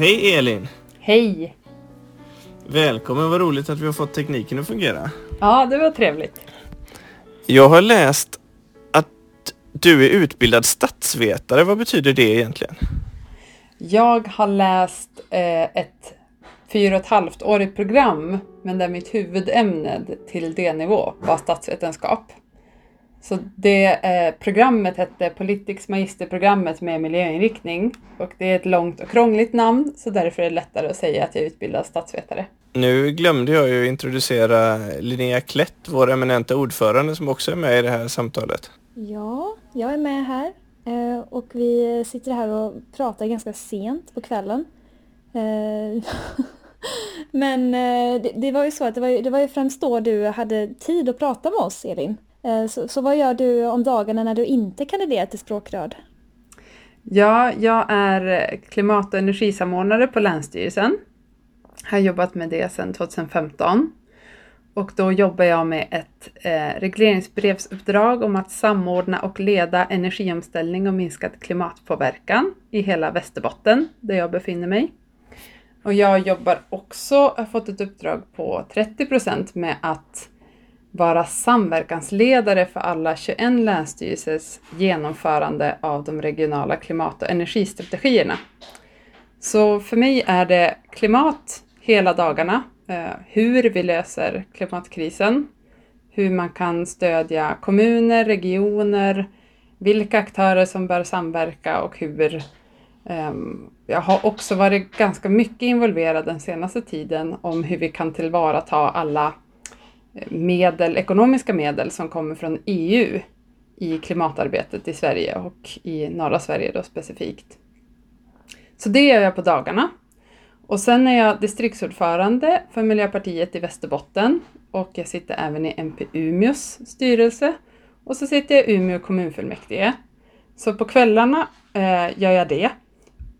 Hej Elin! Hej! Välkommen, vad roligt att vi har fått tekniken att fungera. Ja, det var trevligt. Jag har läst att du är utbildad statsvetare. Vad betyder det egentligen? Jag har läst eh, ett fyra och ett halvt årigt program, men där mitt huvudämne till D-nivå var statsvetenskap. Så det eh, programmet hette Politics magisterprogrammet med miljöinriktning och det är ett långt och krångligt namn så därför är det lättare att säga att jag är utbildad statsvetare. Nu glömde jag ju introducera Linnea Klätt, vår eminenta ordförande som också är med i det här samtalet. Ja, jag är med här eh, och vi sitter här och pratar ganska sent på kvällen. Eh, men eh, det, det var ju så att det var, det var ju främst då du hade tid att prata med oss, Elin. Eh, så, så vad gör du om dagarna när du inte kandiderar till språkrörd? Ja, jag är klimat och energisamordnare på Länsstyrelsen. Jag har jobbat med det sedan 2015. Och då jobbar jag med ett eh, regleringsbrevsuppdrag om att samordna och leda energiomställning och minskad klimatpåverkan i hela Västerbotten, där jag befinner mig. Och jag jobbar också, har fått ett uppdrag på 30 procent med att vara samverkansledare för alla 21 länsstyrelsers genomförande av de regionala klimat och energistrategierna. Så för mig är det klimat hela dagarna, eh, hur vi löser klimatkrisen, hur man kan stödja kommuner, regioner, vilka aktörer som bör samverka och hur ehm, jag har också varit ganska mycket involverad den senaste tiden om hur vi kan tillvarata alla medel, ekonomiska medel som kommer från EU i klimatarbetet i Sverige och i norra Sverige då specifikt. Så det gör jag på dagarna. Och sen är jag distriktsordförande för Miljöpartiet i Västerbotten och jag sitter även i MP Umeås styrelse och så sitter jag i Umeå kommunfullmäktige. Så på kvällarna eh, gör jag det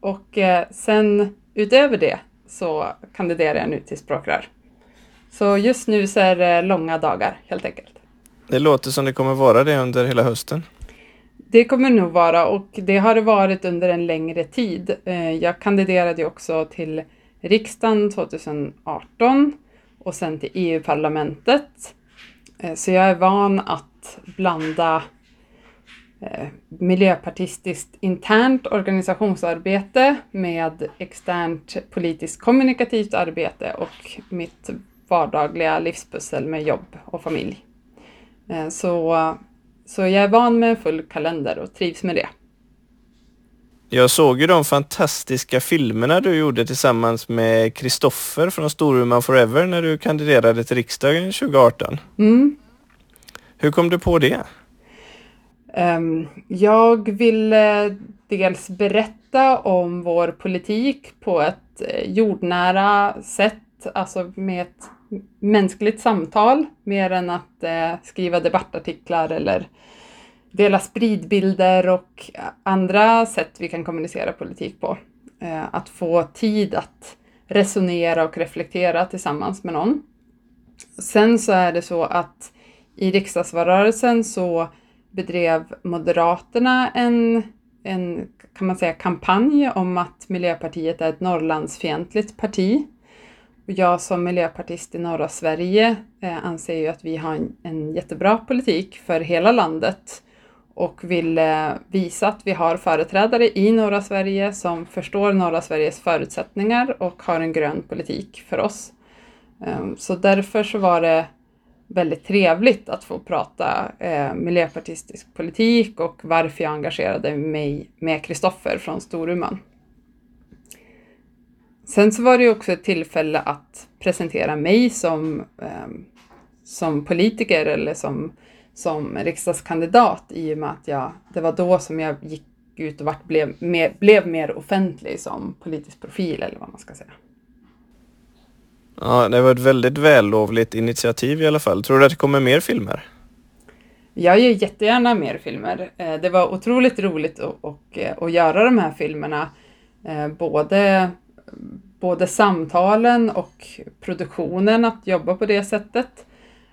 och eh, sen utöver det så kandiderar jag nu till språkrör. Så just nu så är det långa dagar helt enkelt. Det låter som det kommer vara det under hela hösten. Det kommer nog vara och det har det varit under en längre tid. Eh, jag kandiderade också till riksdagen 2018 och sen till EU-parlamentet. Eh, så jag är van att blanda eh, miljöpartistiskt internt organisationsarbete med externt politiskt kommunikativt arbete och mitt vardagliga livspussel med jobb och familj. Eh, så, så jag är van med en full kalender och trivs med det. Jag såg ju de fantastiska filmerna du gjorde tillsammans med Kristoffer från Storuman Forever när du kandiderade till riksdagen 2018. Mm. Hur kom du på det? Um, jag ville dels berätta om vår politik på ett eh, jordnära sätt, alltså med ett mänskligt samtal mer än att eh, skriva debattartiklar eller dela spridbilder och andra sätt vi kan kommunicera politik på. Eh, att få tid att resonera och reflektera tillsammans med någon. Sen så är det så att i riksdagsvalrörelsen så bedrev Moderaterna en, en kan man säga, kampanj om att Miljöpartiet är ett Norrlandsfientligt parti jag som miljöpartist i norra Sverige eh, anser ju att vi har en, en jättebra politik för hela landet och vill eh, visa att vi har företrädare i norra Sverige som förstår norra Sveriges förutsättningar och har en grön politik för oss. Eh, så därför så var det väldigt trevligt att få prata eh, miljöpartistisk politik och varför jag engagerade mig med Kristoffer från Storuman. Sen så var det ju också ett tillfälle att presentera mig som, eh, som politiker eller som, som riksdagskandidat i och med att jag, det var då som jag gick ut och vart, blev, mer, blev mer offentlig som politisk profil eller vad man ska säga. Ja, det var ett väldigt vällovligt initiativ i alla fall. Tror du att det kommer mer filmer? Jag gör jättegärna mer filmer. Eh, det var otroligt roligt att, och, eh, att göra de här filmerna. Eh, både både samtalen och produktionen att jobba på det sättet.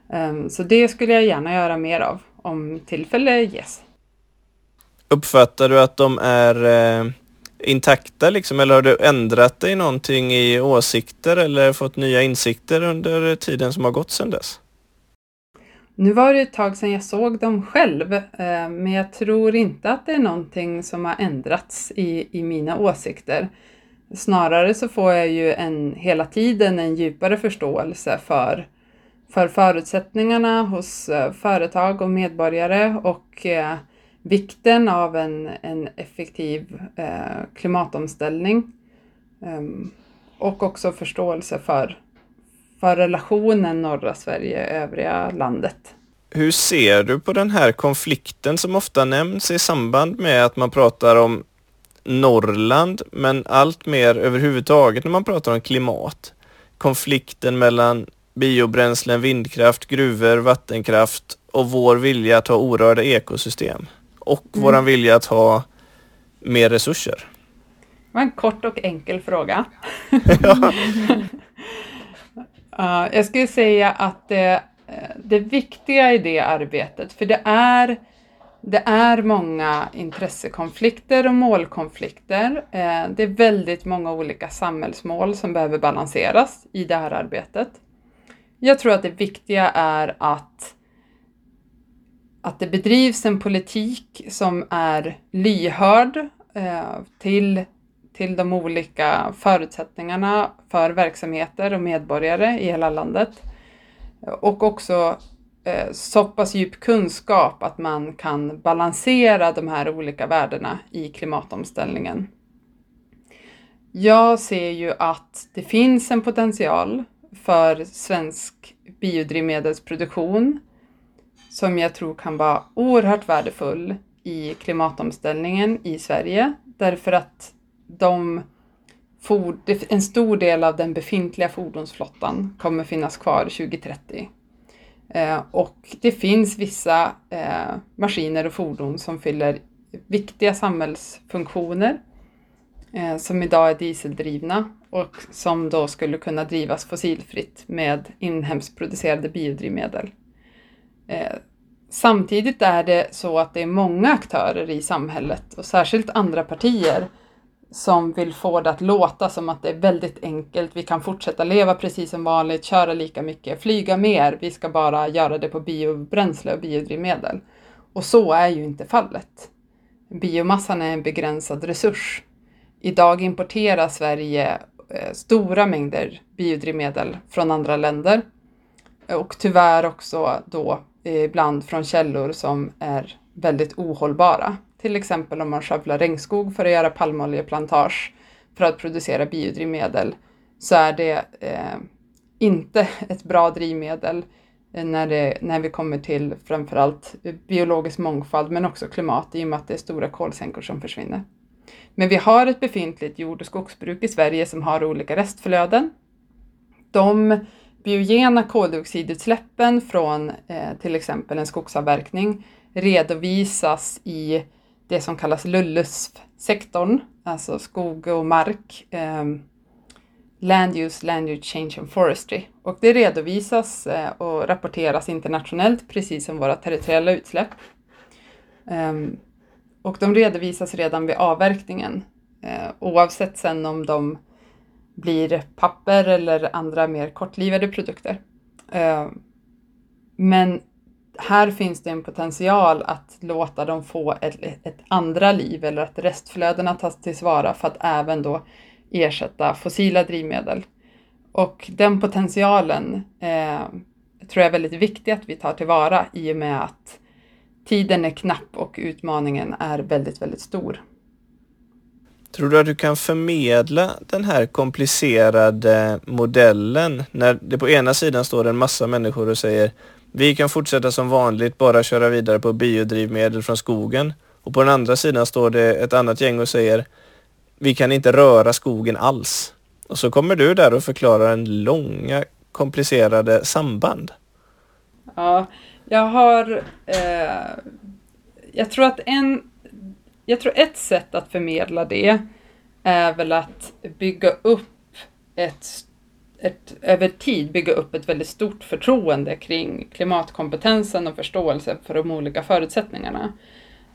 Ehm, så det skulle jag gärna göra mer av om tillfälle ges. Uppfattar du att de är eh, intakta liksom, eller har du ändrat dig någonting i åsikter eller fått nya insikter under tiden som har gått sedan dess? Nu var det ett tag sedan jag såg dem själv, eh, men jag tror inte att det är någonting som har ändrats i, i mina åsikter. Snarare så får jag ju en, hela tiden en djupare förståelse för, för förutsättningarna hos eh, företag och medborgare och eh, vikten av en, en effektiv eh, klimatomställning. Um, och också förståelse för, för relationen norra Sverige-övriga landet. Hur ser du på den här konflikten som ofta nämns i samband med att man pratar om Norrland, men allt mer överhuvudtaget när man pratar om klimat? Konflikten mellan biobränslen, vindkraft, gruvor, vattenkraft och vår vilja att ha orörda ekosystem och mm. våran vilja att ha mer resurser. Det var en kort och enkel fråga. ja. uh, jag skulle säga att det, eh, det viktiga i det arbetet, för det är det är många intressekonflikter och målkonflikter. Eh, det är väldigt många olika samhällsmål som behöver balanseras i det här arbetet. Jag tror att det viktiga är att att det bedrivs en politik som är lyhörd eh, till, till de olika förutsättningarna för verksamheter och medborgare i hela landet. Och också Eh, så pass djup kunskap att man kan balansera de här olika värdena i klimatomställningen. Jag ser ju att det finns en potential för svensk biodrivmedelsproduktion som jag tror kan vara oerhört värdefull i klimatomställningen i Sverige därför att de en stor del av den befintliga fordonsflottan kommer finnas kvar 2030. Eh, och det finns vissa eh, maskiner och fordon som fyller viktiga samhällsfunktioner eh, som idag är dieseldrivna och som då skulle kunna drivas fossilfritt med inhemskt producerade biodrivmedel. Eh, samtidigt är det så att det är många aktörer i samhället och särskilt andra partier som vill få det att låta som att det är väldigt enkelt. Vi kan fortsätta leva precis som vanligt, köra lika mycket, flyga mer. Vi ska bara göra det på biobränsle och biodrivmedel. Och så är ju inte fallet. Biomassan är en begränsad resurs. Idag importerar Sverige eh, stora mängder biodrivmedel från andra länder och tyvärr också då eh, ibland från källor som är väldigt ohållbara. Till exempel om man skövlar regnskog för att göra palmoljeplantage för att producera biodrivmedel så är det eh, inte ett bra drivmedel när, det, när vi kommer till framförallt biologisk mångfald men också klimat i och med att det är stora kolsänkor som försvinner. Men vi har ett befintligt jord och skogsbruk i Sverige som har olika restflöden. De biogena koldioxidutsläppen från eh, till exempel en skogsavverkning redovisas i det som kallas LULUSF-sektorn, alltså skog och mark, eh, Land Use, Land Use Change and Forestry. Och det redovisas eh, och rapporteras internationellt, precis som våra territoriella utsläpp. Eh, och de redovisas redan vid avverkningen, eh, oavsett sen om de blir papper eller andra mer kortlivade produkter. Eh, men här finns det en potential att låta dem få ett, ett andra liv eller att restflödena tas tillvara för att även då ersätta fossila drivmedel. Och den potentialen eh, tror jag är väldigt viktig att vi tar tillvara i och med att tiden är knapp och utmaningen är väldigt, väldigt stor. Tror du att du kan förmedla den här komplicerade modellen när det på ena sidan står en massa människor och säger vi kan fortsätta som vanligt, bara köra vidare på biodrivmedel från skogen. Och på den andra sidan står det ett annat gäng och säger vi kan inte röra skogen alls. Och så kommer du där och förklarar en långa komplicerade samband. Ja, jag har... Eh, jag tror att en jag tror ett sätt att förmedla det är väl att bygga upp ett, ett, över tid bygga upp ett väldigt stort förtroende kring klimatkompetensen och förståelse för de olika förutsättningarna.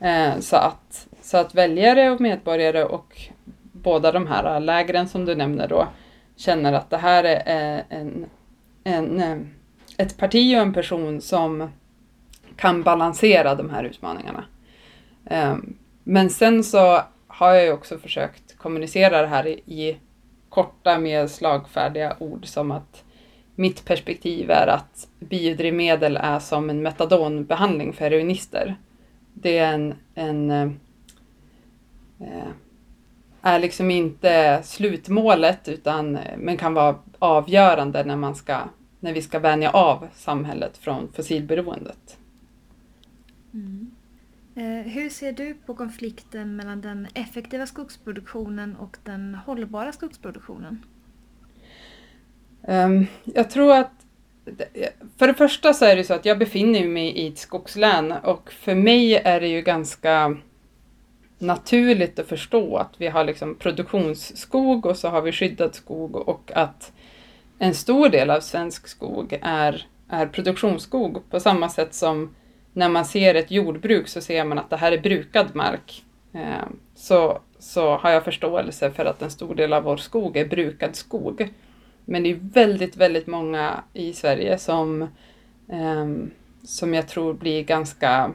Eh, så, att, så att väljare och medborgare och båda de här lägren som du nämner då känner att det här är en, en, eh, ett parti och en person som kan balansera de här utmaningarna. Eh, men sen så har jag ju också försökt kommunicera det här i korta, mer slagfärdiga ord som att mitt perspektiv är att biodrivmedel är som en metadonbehandling för heroinister. Det är en, en eh, är liksom inte slutmålet utan men kan vara avgörande när, man ska, när vi ska vänja av samhället från fossilberoendet. Mm. Eh, hur ser du på konflikten mellan den effektiva skogsproduktionen och den hållbara skogsproduktionen? Ehm, jag tror att för det första så är det så att jag befinner mig i ett skogslän och för mig är det ju ganska naturligt att förstå att vi har liksom produktionsskog och så har vi skyddad skog och att en stor del av svensk skog är, är produktionsskog på samma sätt som när man ser ett jordbruk så ser man att det här är brukad mark. Eh, så, så har jag förståelse för att en stor del av vår skog är brukad skog. Men det är väldigt, väldigt många i Sverige som, ehm, som jag tror blir ganska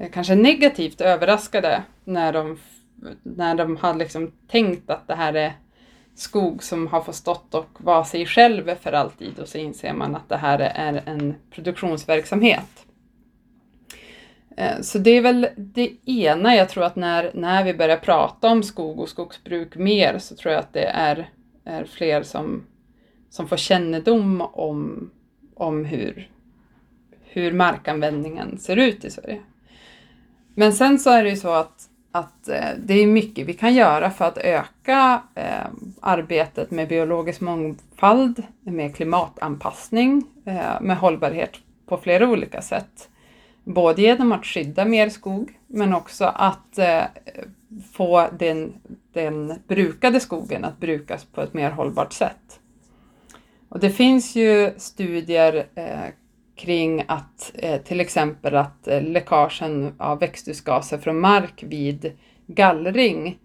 eh, kanske negativt överraskade när de, när de har liksom tänkt att det här är skog som har fått stått och vara sig själv för alltid och så inser man att det här är en produktionsverksamhet. Eh, så det är väl det ena jag tror att när, när vi börjar prata om skog och skogsbruk mer så tror jag att det är, är fler som, som får kännedom om, om hur, hur markanvändningen ser ut i Sverige. Men sen så är det ju så att att eh, det är mycket vi kan göra för att öka eh, arbetet med biologisk mångfald, med klimatanpassning, eh, med hållbarhet på flera olika sätt. Både genom att skydda mer skog, men också att eh, få den, den brukade skogen att brukas på ett mer hållbart sätt. Och det finns ju studier eh, kring att eh, till exempel att eh, läckagen av växthusgaser från mark vid gallring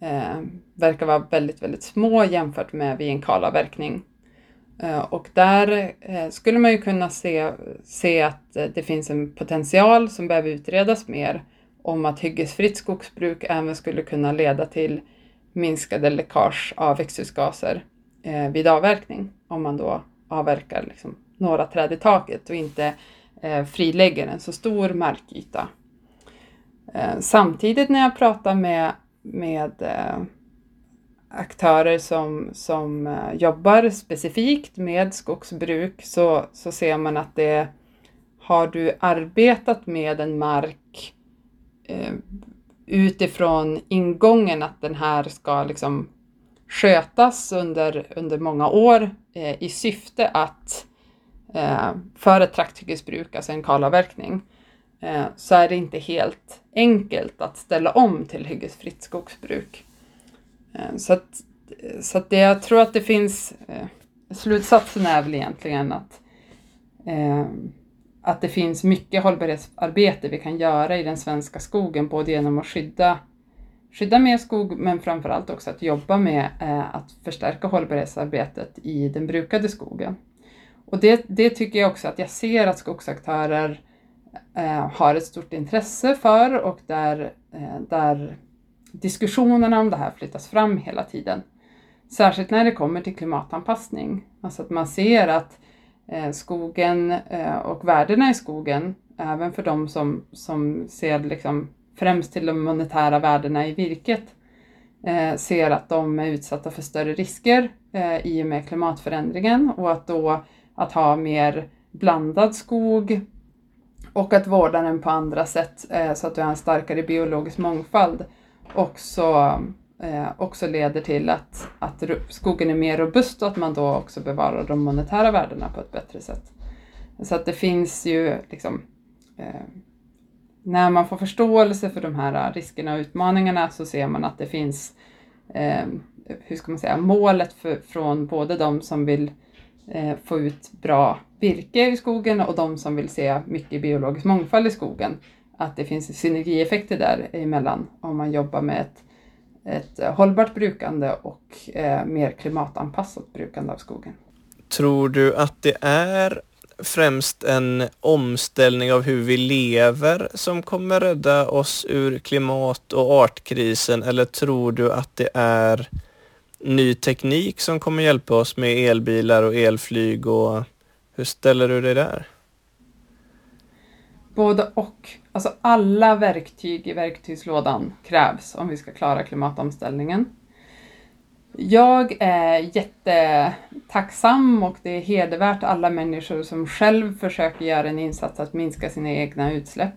eh, verkar vara väldigt, väldigt små jämfört med vid en kalavverkning. Eh, och där eh, skulle man ju kunna se, se att eh, det finns en potential som behöver utredas mer om att hyggesfritt skogsbruk även skulle kunna leda till minskade läckage av växthusgaser eh, vid avverkning om man då avverkar liksom några träd i taket och inte eh, frilägger en så stor markyta. Eh, samtidigt när jag pratar med, med eh, aktörer som, som eh, jobbar specifikt med skogsbruk så, så ser man att det har du arbetat med en mark eh, utifrån ingången att den här ska liksom skötas under, under många år eh, i syfte att eh, för ett trakthyggesbruk, alltså en kalavverkning, eh, så är det inte helt enkelt att ställa om till hyggesfritt skogsbruk. Eh, så att, så att det, jag tror att det finns, eh, slutsatsen är väl egentligen att, eh, att det finns mycket hållbarhetsarbete vi kan göra i den svenska skogen, både genom att skydda skydda mer skog men framförallt också att jobba med eh, att förstärka hållbarhetsarbetet i den brukade skogen. Och det, det tycker jag också att jag ser att skogsaktörer eh, har ett stort intresse för och där, eh, där diskussionerna om det här flyttas fram hela tiden. Särskilt när det kommer till klimatanpassning. Alltså att man ser att eh, skogen eh, och värdena i skogen, även för de som, som ser liksom främst till de monetära värdena i virket, eh, ser att de är utsatta för större risker eh, i och med klimatförändringen och att då att ha mer blandad skog och att vårda den på andra sätt eh, så att du har en starkare biologisk mångfald också, eh, också leder till att, att skogen är mer robust och att man då också bevarar de monetära värdena på ett bättre sätt. Så att det finns ju liksom eh, när man får förståelse för de här riskerna och utmaningarna så ser man att det finns, eh, hur ska man säga, målet för, från både de som vill eh, Eh, få ut bra virke i skogen och de som vill se mycket biologisk mångfald i skogen. Att det finns synergieffekter där emellan om man jobbar med ett, ett hållbart brukande och eh, mer klimatanpassat brukande av skogen. Tror du att det är främst en omställning av hur vi lever som kommer rädda oss ur klimat och artkrisen eller tror du att det är ny teknik som kommer hjälpa oss med elbilar och elflyg och hur ställer du dig där? Både och. Alltså alla verktyg i verktygslådan krävs om vi ska klara klimatomställningen. Jag är jättetacksam och det är hedervärt alla människor som själv försöker göra en insats att minska sina egna utsläpp.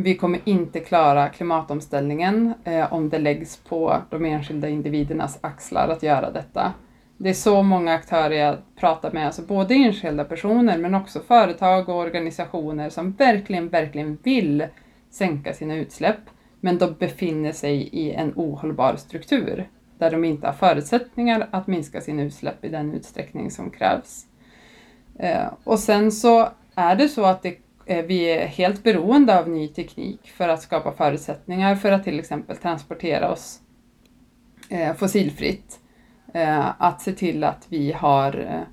Vi kommer inte klara klimatomställningen eh, om det läggs på de enskilda individernas axlar att göra detta. Det är så många aktörer jag pratar med, alltså både enskilda personer men också företag och organisationer som verkligen, verkligen vill sänka sina utsläpp men de befinner sig i en ohållbar struktur där de inte har förutsättningar att minska sina utsläpp i den utsträckning som krävs. Eh, och sen så är det så att det, Eh, vi är helt beroende av ny teknik för att skapa förutsättningar för att till exempel transportera oss eh, fossilfritt. Eh, att se till att vi har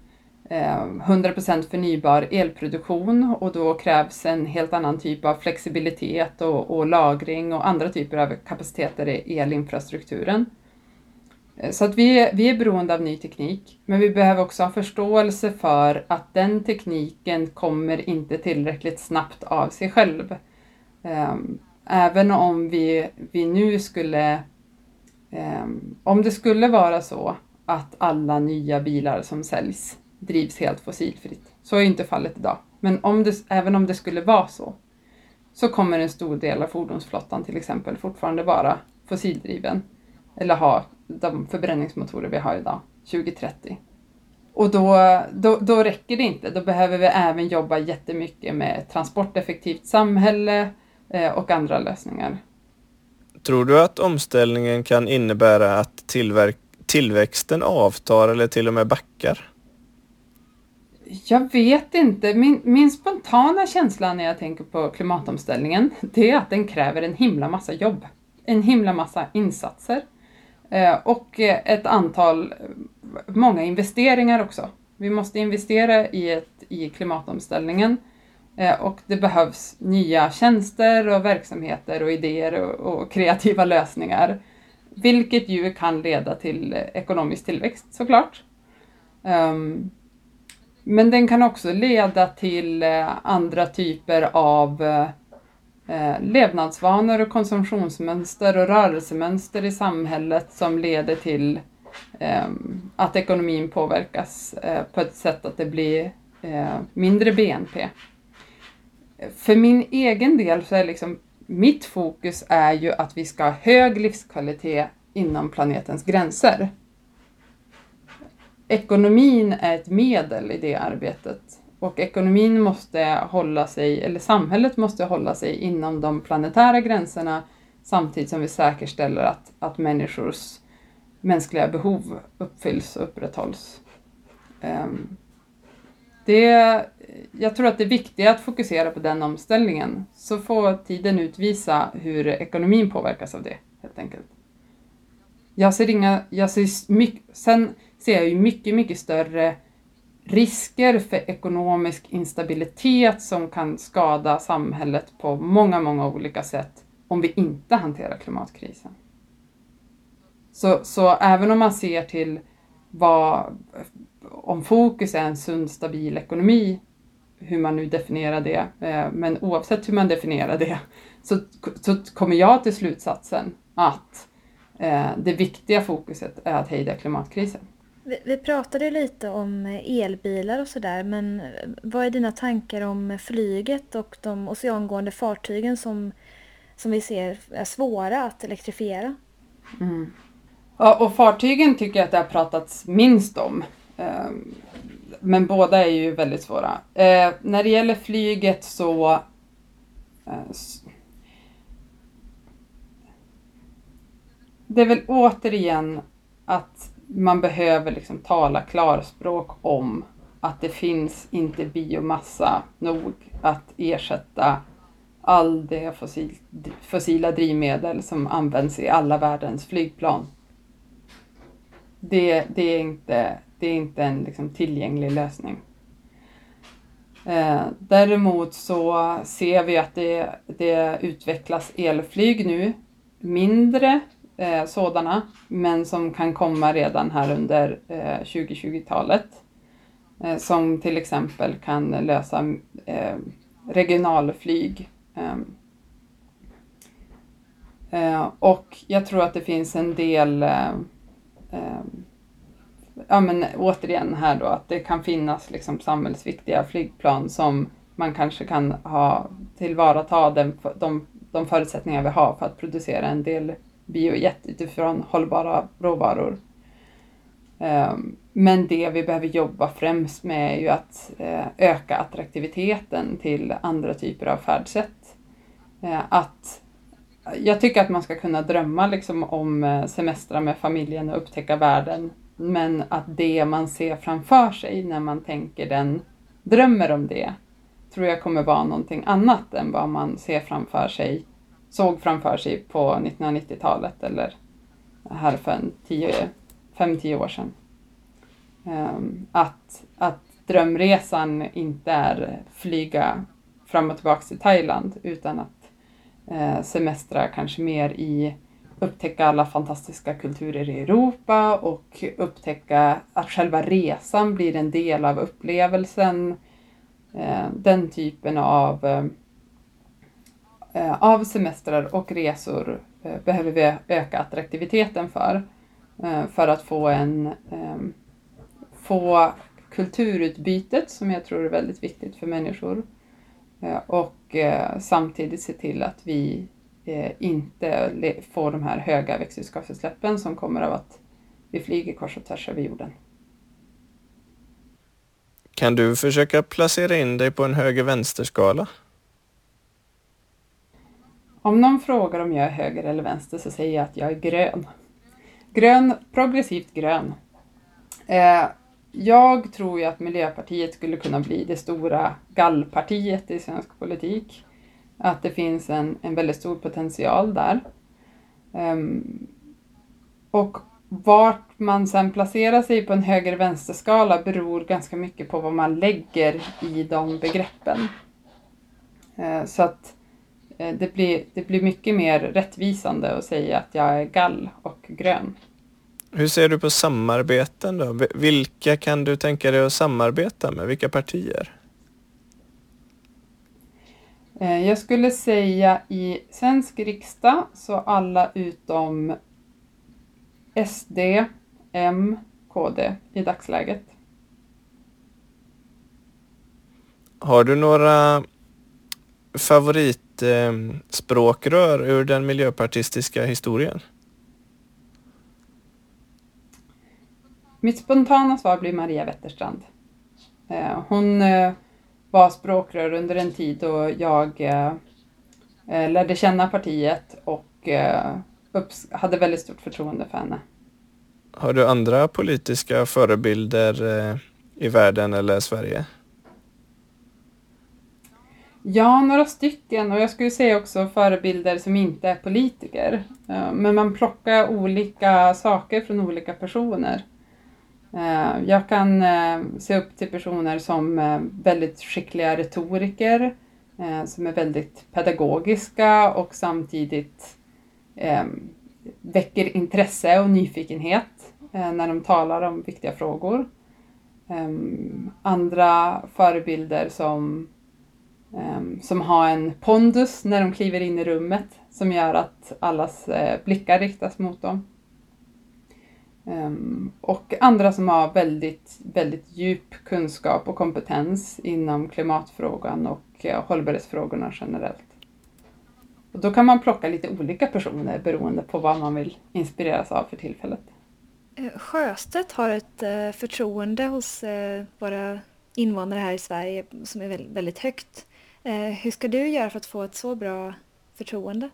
100% förnybar elproduktion och då krävs en helt annan typ av flexibilitet och, och lagring och andra typer av kapaciteter i elinfrastrukturen. Eh, så att vi är, vi är beroende av ny teknik, men vi behöver också ha förståelse för att den tekniken kommer inte tillräckligt snabbt av sig själv. Ehm, även om vi, vi nu skulle, ehm, om det skulle vara så att alla nya bilar som säljs drivs helt fossilfritt, så är inte fallet idag. Men om det, även om det skulle vara så, så kommer en stor del av fordonsflottan till exempel fortfarande vara fossildriven eller ha de förbränningsmotorer vi har idag, 2030. Och då, då, då räcker det inte. Då behöver vi även jobba jättemycket med transporteffektivt samhälle eh, och andra lösningar. Tror du att omställningen kan innebära att tillväxten avtar eller till och med backar? Jag vet inte. Min, min spontana känsla när jag tänker på klimatomställningen, det är att den kräver en himla massa jobb. En himla massa insatser. Eh, och eh, ett antal, eh, många investeringar också. Vi måste investera i, ett, i klimatomställningen och det behövs nya tjänster och verksamheter och idéer och, och kreativa lösningar. Vilket ju kan leda till ekonomisk tillväxt såklart. Um, men den kan också leda till andra typer av eh, levnadsvanor och konsumtionsmönster och rörelsemönster i samhället som leder till eh, att ekonomin påverkas eh, på ett sätt att det blir eh, mindre BNP. För min egen del så är liksom mitt fokus är ju att vi ska ha hög livskvalitet inom planetens gränser. Ekonomin är ett medel i det arbetet och ekonomin måste hålla sig, eller samhället måste hålla sig inom de planetära gränserna samtidigt som vi säkerställer att, att människors mänskliga behov uppfylls och upprätthålls. Ehm, det, jag tror att det är viktigt att fokusera på den omställningen, så får tiden utvisa hur ekonomin påverkas av det, helt enkelt. Jag ser inga, jag ser mycket, sen ser jag ju mycket, mycket större risker för ekonomisk instabilitet som kan skada samhället på många, många olika sätt om vi inte hanterar klimatkrisen. Så, så även om man ser till vad, om fokus är en sund, stabil ekonomi, hur man nu definierar det, eh, men oavsett hur man definierar det, så, så kommer jag till slutsatsen att eh, det viktiga fokuset är att hejda klimatkrisen. Vi, vi pratade lite om elbilar och sådär, men vad är dina tankar om flyget och de oceangående fartygen som, som vi ser är svåra att elektrifiera? Mm. Ja, och fartygen tycker jag att det har pratats minst om. Ehm, men båda är ju väldigt svåra. Eh, när det gäller flyget så eh, det är väl återigen att man behöver liksom tala klarspråk om att det finns inte biomassa nog att ersätta all det fossil, fossila drivmedel som används i alla världens flygplan. Det, det, är, inte, det är inte en liksom, tillgänglig lösning. Eh, däremot så ser vi att det, det utvecklas elflyg nu, mindre eh, sådana, men som kan komma redan här under eh, 2020-talet. Eh, som till exempel kan lösa eh, regionalflyg. Ehm, eh, och jag tror att det finns en del eh, ehm, ja men återigen här då att det kan finnas liksom samhällsviktiga flygplan som man kanske kan ha tillvarata den, de, de förutsättningar vi har för att producera en del biojet utifrån hållbara råvaror. Ehm, men det vi behöver jobba främst med är ju att eh, öka attraktiviteten till andra typer av färdsätt. Eh, att, jag tycker att man ska kunna drömma liksom om eh, semestrar med familjen och upptäcka världen men att det man ser framför sig när man tänker den, drömmer om det, tror jag kommer vara någonting annat än vad man ser framför sig, såg framför sig på 1990-talet eller här för 5-10 år sedan. Ehm, att, att drömresan inte är flyga fram och tillbaka till Thailand utan att eh, semestra kanske mer i upptäcka alla fantastiska kulturer i Europa och upptäcka att själva resan blir en del av upplevelsen. Ehm, den typen av, eh, Eh, av semestrar och resor eh, behöver vi öka attraktiviteten för. Eh, för att få en ehm, få kulturutbytet som jag tror är väldigt viktigt för människor och samtidigt se till att vi inte får de här höga växthusgasutsläppen som kommer av att vi flyger kors och tvärs över jorden. Kan du försöka placera in dig på en höger-vänster-skala? Om någon frågar om jag är höger eller vänster så säger jag att jag är grön. Grön, progressivt grön. Eh, jag tror ju att Miljöpartiet skulle kunna bli det stora gallpartiet i svensk politik. Att det finns en, en väldigt stor potential där. Um, och vart man sen placerar sig på en höger-vänster-skala beror ganska mycket på vad man lägger i de begreppen. Uh, så att det, blir, det blir mycket mer rättvisande att säga att jag är gall och grön. Hur ser du på samarbeten då? Vilka kan du tänka dig att samarbeta med? Vilka partier? Eh, jag skulle säga i svensk riksdag så alla utom SD, M, KD i dagsläget. Har du några favoritspråkrör ur den miljöpartistiska historien? Mitt spontana svar blir Maria Wetterstrand. Eh, hon eh, var språkrör under en tid då jag eh, lärde känna partiet och hade väldigt stort förtroende för henne. Har du andra politiska förebilder i världen eller Sverige? Ja, några stycken och jag skulle säga också förebilder som inte är politiker. Eh, men man plockar olika saker från olika personer. Eh, jag kan eh, se upp till personer som är väldigt skickliga retoriker, som är väldigt pedagogiska och samtidigt väcker intresse och nyfikenhet när de talar om viktiga frågor. Andra förebilder som, Ehm, som har en pondus när de kliver in i rummet som gör att allas eh, blickar riktas mot dem. Ehm, och andra som har väldigt, väldigt djup kunskap och kompetens inom klimatfrågan och eh, hållbarhetsfrågorna generellt. Och då kan man plocka lite olika personer beroende på vad man vill inspireras av för tillfället. Eh, Sjöstedt har ett förtroende hos våra invånare här i Sverige som är väldigt högt. Eh, hur ska du göra för att få ett så bra förtroende?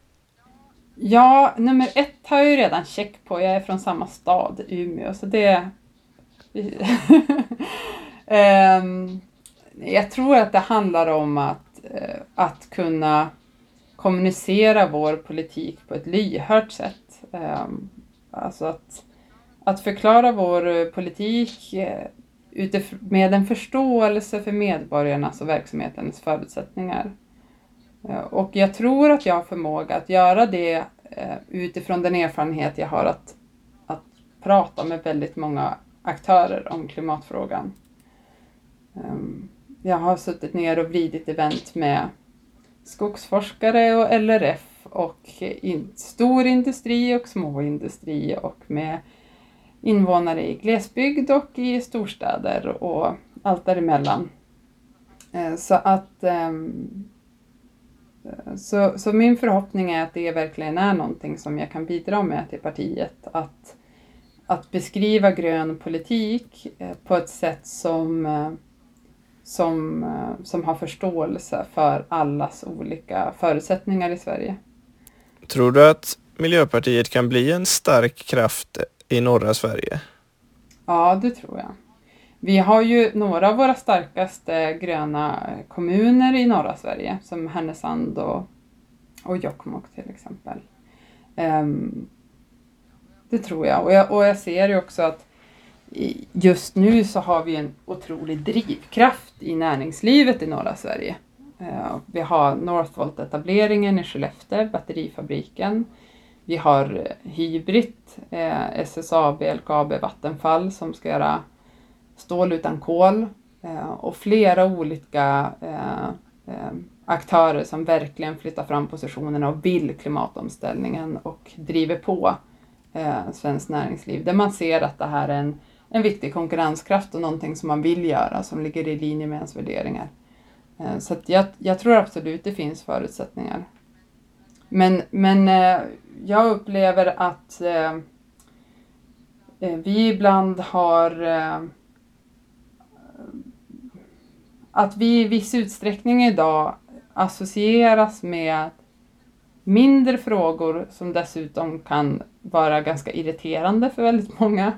Ja, nummer ett har jag ju redan check på. Jag är från samma stad, Umeå, så det... Ehm, jag tror att det handlar om att, eh, att kunna kommunicera vår politik på ett lyhört sätt. Ehm, alltså att, att förklara vår politik eh, med en förståelse för medborgarnas och verksamhetens förutsättningar. Eh, och jag tror att jag har förmåga att göra det eh, utifrån den erfarenhet jag har att, att prata med väldigt många aktörer om klimatfrågan. Ehm, jag har suttit ner och vridit event med skogsforskare och LRF och in, stor industri och småindustri och med invånare i glesbygd och i storstäder och allt däremellan. Eh, så att ehm, så, så min förhoppning är att det verkligen är någonting som jag kan bidra med till partiet. Att, att beskriva grön politik eh, på ett sätt som eh, som, som har förståelse för allas olika förutsättningar i Sverige. Tror du att Miljöpartiet kan bli en stark kraft i norra Sverige? Ja, det tror jag. Vi har ju några av våra starkaste gröna kommuner i norra Sverige, som Härnösand och, och Jokkmokk till exempel. Um, det tror jag. Och, jag. och jag ser ju också att just nu så har vi en otrolig drivkraft i näringslivet i norra Sverige. Eh, vi har Northvolt-etableringen i Skellefteå, batterifabriken. Vi har eh, Hybrit, Hybrid, eh, SSAB, LKAB, Vattenfall som ska göra stål utan kol eh, och flera olika eh, aktörer som verkligen flyttar fram positionerna och vill klimatomställningen och driver på svenskt näringsliv där man ser att det här är en en viktig konkurrenskraft och någonting som man vill göra som ligger i linje med ens värderingar. Eh, så jag, jag, tror absolut det finns förutsättningar. Men, men eh, jag upplever att eh, eh vi ibland har eh, att vi i viss utsträckning idag associeras med mindre frågor som dessutom kan vara ganska irriterande för väldigt många.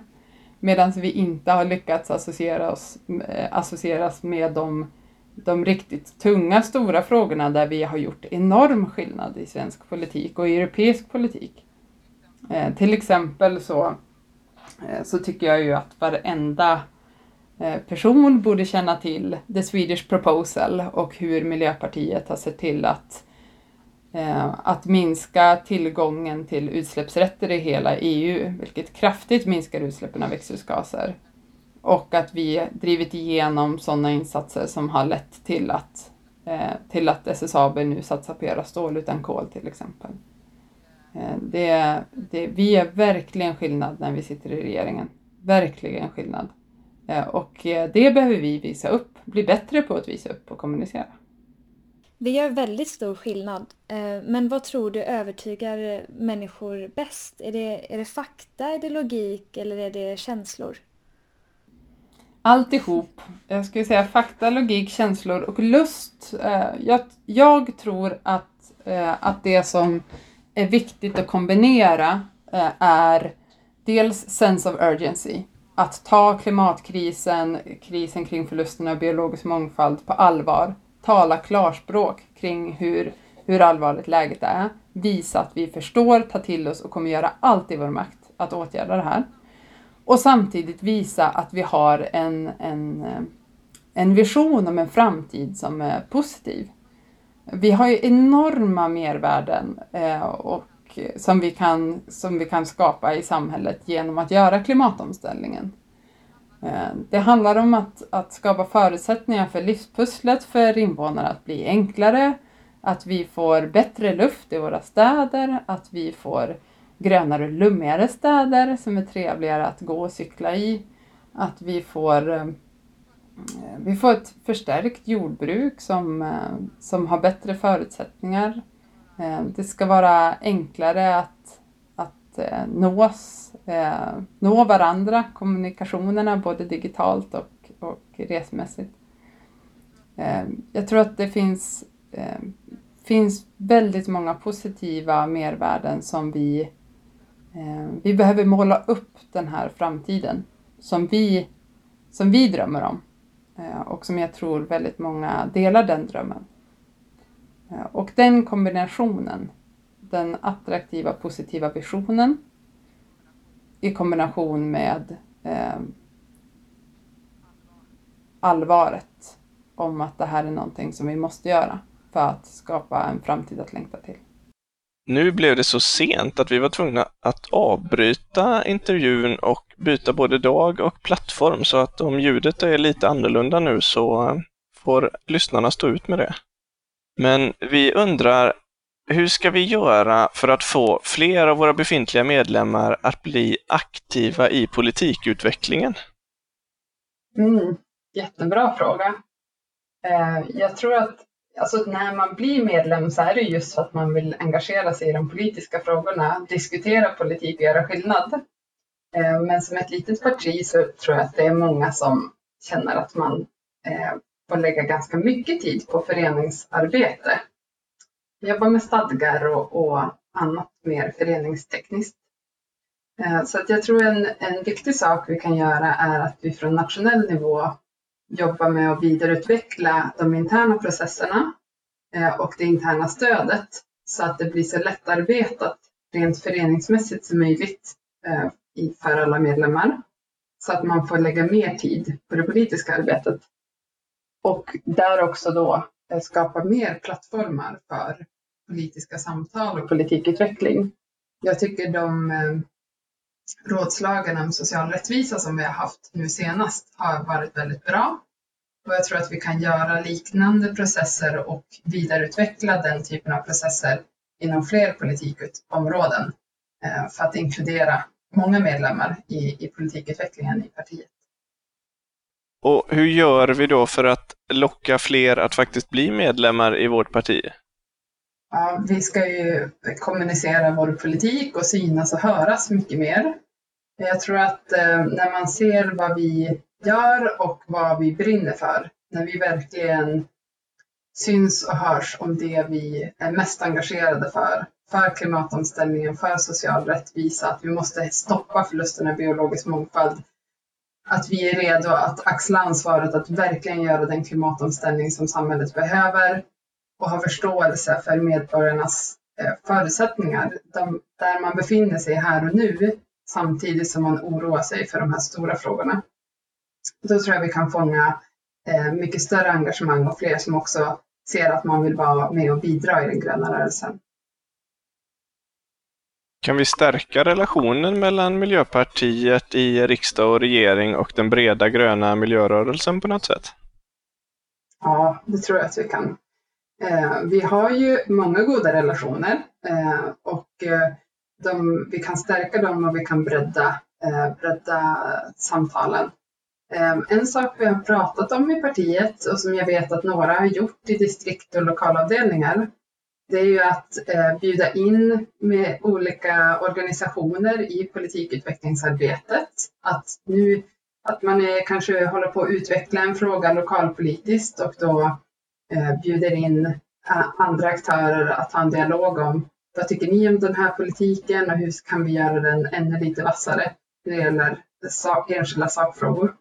Medan vi inte har lyckats associera oss, eh, associeras med de, de riktigt tunga, stora frågorna där vi har gjort enorm skillnad i svensk politik och i europeisk politik. Eh, till exempel så, eh, så tycker jag ju att varenda eh, person borde känna till The Swedish Proposal och hur Miljöpartiet har sett till att Eh, att minska tillgången till utsläppsrätter i hela EU, vilket kraftigt minskar utsläppen av växthusgaser. Och att vi drivit igenom sådana insatser som har lett till att, eh, till att SSAB nu satsar på att göra stål utan kol till exempel. Eh, det, det, vi är verkligen skillnad när vi sitter i regeringen. Verkligen skillnad. Eh, och eh, det behöver vi visa upp, bli bättre på att visa upp och kommunicera. Det gör väldigt stor skillnad. Eh, men vad tror du övertygar människor bäst? Är det, är det fakta, är det logik eller är det känslor? Alltihop. Jag skulle säga fakta, logik, känslor och lust. Eh, jag, jag tror att, eh, att det som är viktigt att kombinera eh, är dels sense of urgency. Att ta klimatkrisen, krisen kring förlusten av biologisk mångfald på allvar tala klarspråk kring hur, hur allvarligt läget är, visa att vi förstår, tar till oss och kommer göra allt i vår makt att åtgärda det här. Och samtidigt visa att vi har en, en, eh, en vision om en framtid som är positiv. Vi har ju enorma mervärden eh, och eh, som vi, kan, som vi kan skapa i samhället genom att göra klimatomställningen. Eh, det handlar om att, att skapa förutsättningar för livspusslet för invånarna att bli enklare, att vi får bättre luft i våra städer, att vi får grönare och lummigare städer som är trevligare att gå och cykla i, att vi får, eh, vi får ett förstärkt jordbruk som, eh, som har bättre förutsättningar. Eh, det ska vara enklare att, att nås nå varandra, kommunikationerna både digitalt och, och resmässigt. Jag tror att det finns, finns väldigt många positiva mervärden som vi, Eh, vi behöver måla upp den här framtiden som vi, som vi drömmer om eh, och som jag tror väldigt många delar den drömmen. Eh, och den kombinationen, den attraktiva positiva visionen i kombination med eh, allvaret om att det här är någonting som vi måste göra för att skapa en framtid att längta till. Nu blev det så sent att vi var tvungna att avbryta intervjun och byta både dag och plattform så att om ljudet är lite annorlunda nu så eh, får lyssnarna stå ut med det. Men vi undrar, hur ska vi göra för att få fler av våra befintliga medlemmar att bli aktiva i politikutvecklingen? Mm, jättebra fråga. Eh, jag tror att alltså, när man blir medlem så är det just för att man vill engagera sig i de politiska frågorna, diskutera politik och göra skillnad. Eh, men som ett litet parti så tror jag att det är många som känner att man eh, får lägga ganska mycket tid på föreningsarbete. Jobba med stadgar och, och annat mer föreningstekniskt. Eh, så att jag tror en, en viktig sak vi kan göra är att vi från nationell nivå jobba med att vidareutveckla de interna processerna eh, och det interna stödet så att det blir så lättarbetat rent föreningsmässigt som möjligt eh, för alla medlemmar. Så att man får lägga mer tid på det politiska arbetet och där också då eh, skapa mer plattformar för politiska samtal och politikutveckling. Jag tycker de rådslagen om social rättvisa som vi har haft nu senast har varit väldigt bra. Och jag tror att vi kan göra liknande processer och vidareutveckla den typen av processer inom fler politikområden eh, för att inkludera många medlemmar i, i politikutvecklingen i partiet. Och hur gör vi då för att locka fler att faktiskt bli medlemmar i vårt parti? Ja, vi ska ju kommunicera vår politik och synas och höras mycket mer. Jag tror att eh, när man ser vad vi gör och vad vi brinner för, när vi verkligen syns och hörs om det vi är mest engagerade för, för klimatomställningen, för social rättvisa, att vi måste stoppa förlusten av biologisk mångfald, att vi är redo att axla ansvaret att verkligen göra den klimatomställning som samhället behöver och ha förståelse för medborgarnas eh, förutsättningar, de, där man befinner sig här och nu, samtidigt som man oroar sig för de här stora frågorna. Då tror jag vi kan fånga eh, mycket större engagemang och fler som också ser att man vill vara med och bidra i den gröna rörelsen. Kan vi stärka relationen mellan Miljöpartiet i riksdag och regering och den breda gröna miljörörelsen på något sätt? Ja, det tror jag att vi kan. Eh, vi har ju många goda relationer eh, och eh, de, vi kan stärka dem och vi kan bredda, eh, bredda samtalen. Eh, en sak vi har pratat om i partiet och som jag vet att några har gjort i distrikt och lokalavdelningar det är ju att bjuda in med olika organisationer i politikutvecklingsarbetet. Att nu att man är, kanske håller på att utveckla en fråga lokalpolitiskt och då Eh, bjuder in eh, andra aktörer att ha en dialog om vad tycker ni om den här politiken och hur kan vi göra den ännu lite vassare när det gäller sak, enskilda sakfrågor.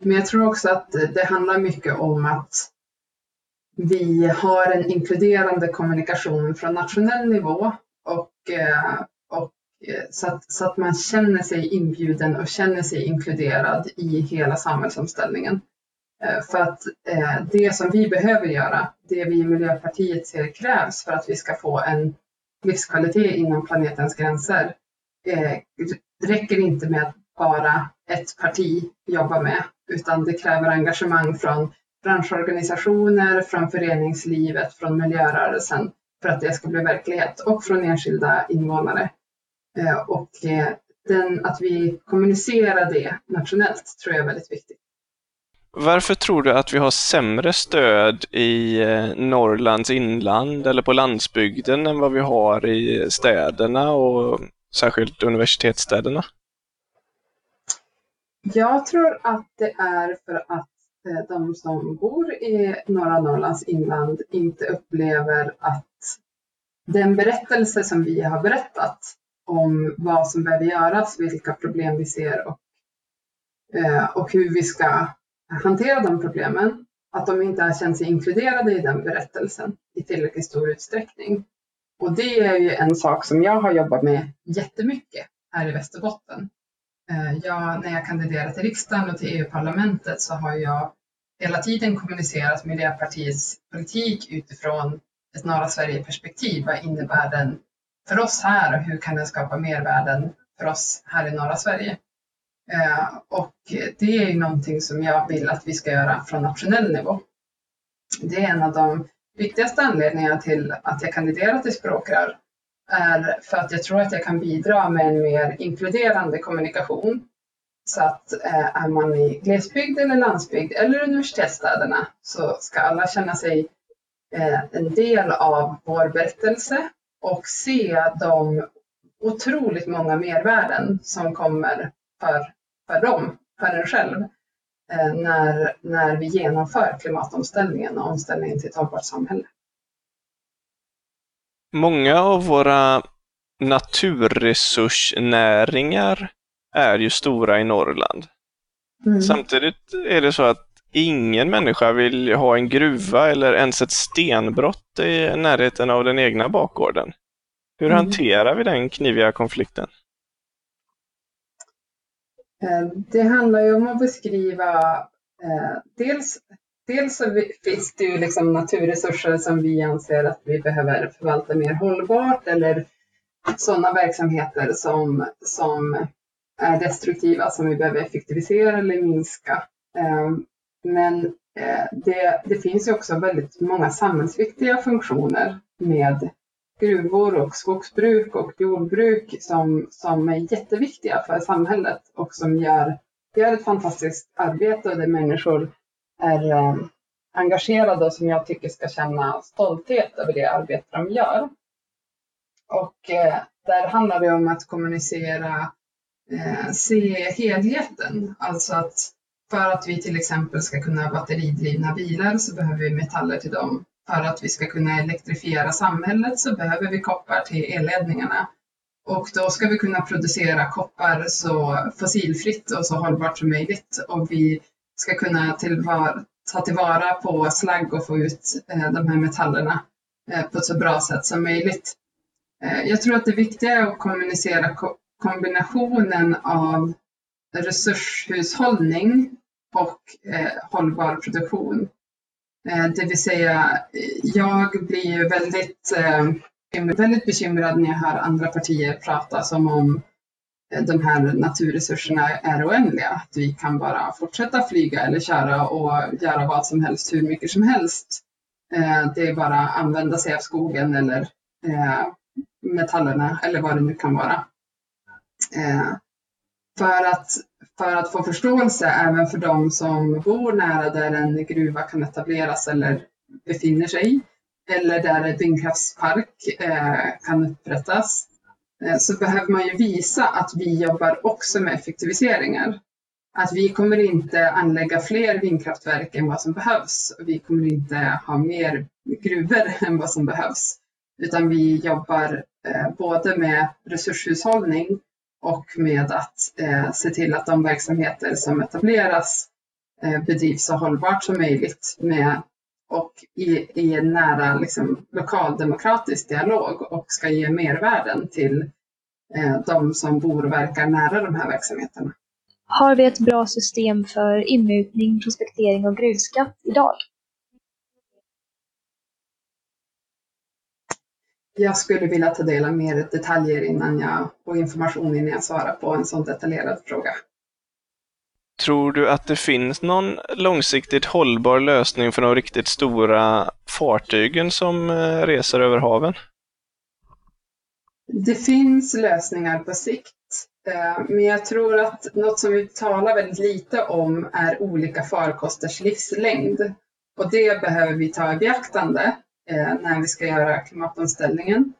Men jag tror också att det handlar mycket om att vi har en inkluderande kommunikation från nationell nivå och, eh, och så, att, så att man känner sig inbjuden och känner sig inkluderad i hela samhällsomställningen. Eh, för att eh, det som vi behöver göra, det vi i Miljöpartiet ser krävs för att vi ska få en livskvalitet inom planetens gränser, det räcker inte med att bara ett parti jobbar med, utan det kräver engagemang från branschorganisationer, från föreningslivet, från miljörörelsen för att det ska bli verklighet och från enskilda invånare. Och den, att vi kommunicerar det nationellt tror jag är väldigt viktigt. Varför tror du att vi har sämre stöd i eh, Norrlands inland eller på landsbygden än vad vi har i städerna och särskilt universitetsstäderna? Jag tror att det är för att eh, de som bor i norra Norrlands inland inte upplever att den berättelse som vi har berättat om vad som behöver göras, vilka problem vi ser och, eh, och hur vi ska hantera de problemen, att de inte har känt sig inkluderade i den berättelsen i tillräckligt stor utsträckning. Och det är ju en sak som jag har jobbat med jättemycket här i Västerbotten. Eh, jag, när jag kandiderade till riksdagen och till EU-parlamentet så har jag hela tiden kommunicerat Miljöpartiets politik utifrån ett norra Sverige-perspektiv. Vad innebär den för oss här och hur kan den skapa mervärden för oss här i norra Sverige? Eh, och det är ju någonting som jag vill att vi ska göra från nationell nivå. Det är en av de viktigaste anledningarna till att jag kandiderar till språkrör är för att jag tror att jag kan bidra med en mer inkluderande kommunikation. Så att eh, är man i glesbygd eller landsbygd eller universitetsstäderna så ska alla känna sig eh, en del av vår berättelse och se de otroligt många mervärden som kommer för, för dem, för en själv, eh, när, när vi genomför klimatomställningen och omställningen till ett hållbart samhälle. Många av våra naturresursnäringar är ju stora i Norrland. Mm. Samtidigt är det så att ingen människa vill ha en gruva eller ens ett stenbrott i närheten av den egna bakgården. Hur mm. hanterar vi den kniviga konflikten? Eh, det handlar ju om att beskriva eh, dels, dels så finns det ju liksom naturresurser som vi anser att vi behöver förvalta mer hållbart eller sådana verksamheter som, som är destruktiva som vi behöver effektivisera eller minska. Eh, men det, det finns ju också väldigt många samhällsviktiga funktioner med gruvor och skogsbruk och jordbruk som, som är jätteviktiga för samhället och som gör, gör ett fantastiskt arbete och där människor är eh, engagerade och som jag tycker ska känna stolthet över det arbete de gör. Och eh, där handlar det om att kommunicera, eh, se helheten, alltså att för att vi till exempel ska kunna ha batteridrivna bilar så behöver vi metaller till dem för att vi ska kunna elektrifiera samhället så behöver vi koppar till elledningarna. Och då ska vi kunna producera koppar så fossilfritt och så hållbart som möjligt. Och vi ska kunna tillvara, ta tillvara på slagg och få ut eh, de här metallerna eh, på ett så bra sätt som möjligt. Eh, jag tror att det viktiga är att kommunicera kombinationen av resurshushållning och hållbar produktion. Eh, det vill säga, jag blir väldigt, eh, väldigt bekymrad när jag hör andra partier prata som om eh, de här naturresurserna är oändliga. Att vi kan bara fortsätta flyga eller köra och göra vad som helst hur mycket som helst. Det är bara att använda sig av skogen eller metallerna eller vad det nu kan vara. För att för att få förståelse även för de som bor nära där en gruva kan etableras eller befinner sig eller där en vindkraftspark eh, kan upprättas eh, så behöver man ju visa att vi jobbar också med effektiviseringar. Att vi kommer inte anlägga fler vindkraftverk än vad som behövs. Vi kommer inte ha mer gruvor än vad som behövs. Utan vi jobbar eh, både med resurshushållning och med att eh, se till att de verksamheter som etableras eh, bedrivs så hållbart som möjligt med, och i, i en nära liksom, lokaldemokratisk dialog och ska ge mervärden till eh, de som bor och verkar nära de här verksamheterna. Har vi ett bra system för inmutning, prospektering och gruvskatt idag? Jag skulle vilja ta del av mer detaljer innan jag, och information innan jag svarar på en sån detaljerad fråga. Tror du att det finns någon långsiktigt hållbar lösning för de riktigt stora fartygen som eh, reser över haven? Det finns lösningar på sikt, eh, men jag tror att något som vi talar väldigt lite om är olika farkosters livslängd. Och det behöver vi ta i beaktande Eh, när vi ska göra klimatomställningen.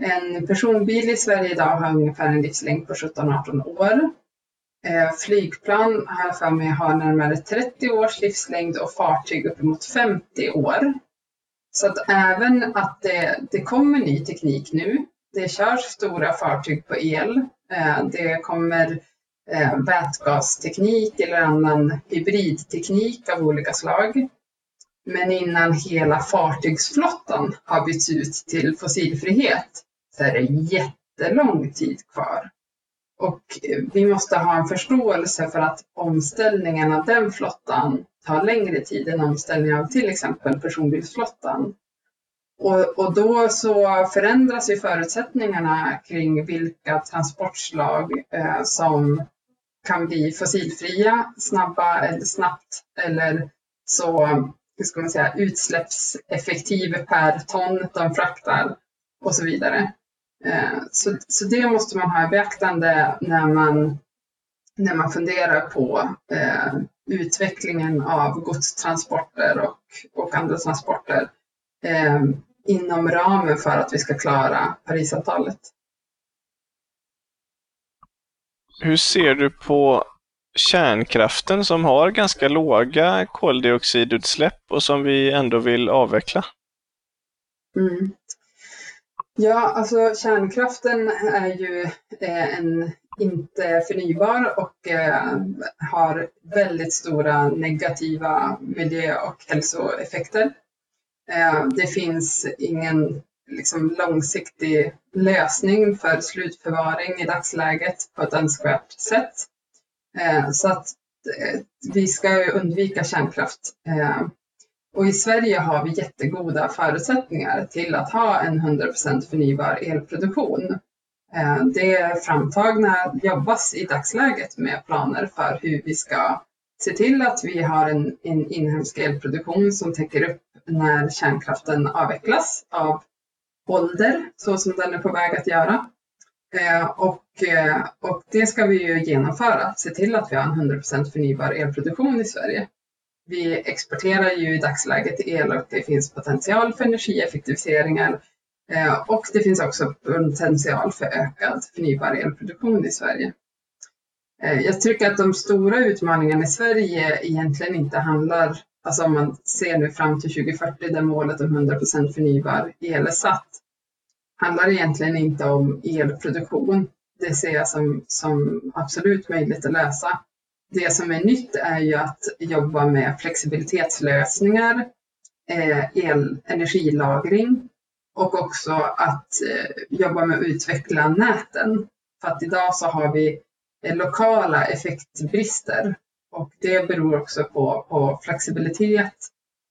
En personbil i Sverige idag har ungefär en livslängd på 17-18 år. Eh, flygplan har jag för mig har närmare 30 års livslängd och fartyg uppemot 50 år. Så att även att det, det kommer ny teknik nu, det körs stora fartyg på el, eh, det kommer vätgasteknik eller annan hybridteknik av olika slag. Men innan hela fartygsflottan har bytts ut till fossilfrihet så är det jättelång tid kvar. Och eh, vi måste ha en förståelse för att omställningen av den flottan tar längre tid än omställningen av till exempel personbilsflottan. Och, och då så förändras ju förutsättningarna kring vilka transportslag eh, som kan bli fossilfria snabba eller snabbt eller så hur ska man säga, utsläppseffektiv per ton de fraktar och så vidare. Eh, så, så det måste man ha i beaktande när man, när man funderar på eh, utvecklingen av godstransporter och, och andra transporter eh, inom ramen för att vi ska klara Parisavtalet. Hur ser du på kärnkraften som har ganska låga koldioxidutsläpp och som vi ändå vill avveckla? Mm. Ja, alltså kärnkraften är ju eh, en inte förnybar och eh, har väldigt stora negativa miljö och hälsoeffekter. Eh, det finns ingen liksom, långsiktig lösning för slutförvaring i dagsläget på ett önskvärt sätt. Eh, så att eh, vi ska undvika kärnkraft eh, och i Sverige har vi jättegoda förutsättningar till att ha en 100% förnybar elproduktion. Eh, det är framtagna, jobbas i dagsläget med planer för hur vi ska se till att vi har en, en inhemsk elproduktion som täcker upp när kärnkraften avvecklas av ålder, så som den är på väg att göra. Eh, och, Eh, och det ska vi ju genomföra, se till att vi har en 100% förnybar elproduktion i Sverige. Vi exporterar ju i dagsläget el och det finns potential för energieffektiviseringar eh, och det finns också potential för ökad förnybar elproduktion i Sverige. Eh, jag tycker att de stora utmaningarna i Sverige egentligen inte handlar, alltså om man ser nu fram till 2040 där målet om 100% förnybar el är satt, handlar egentligen inte om elproduktion. Det ser jag som, som absolut möjligt att lösa det som är nytt är ju att jobba med flexibilitetslösningar, eh, el, energilagring och också att eh, jobba med att utveckla näten. För att idag så har vi eh, lokala effektbrister och det beror också på, på flexibilitet,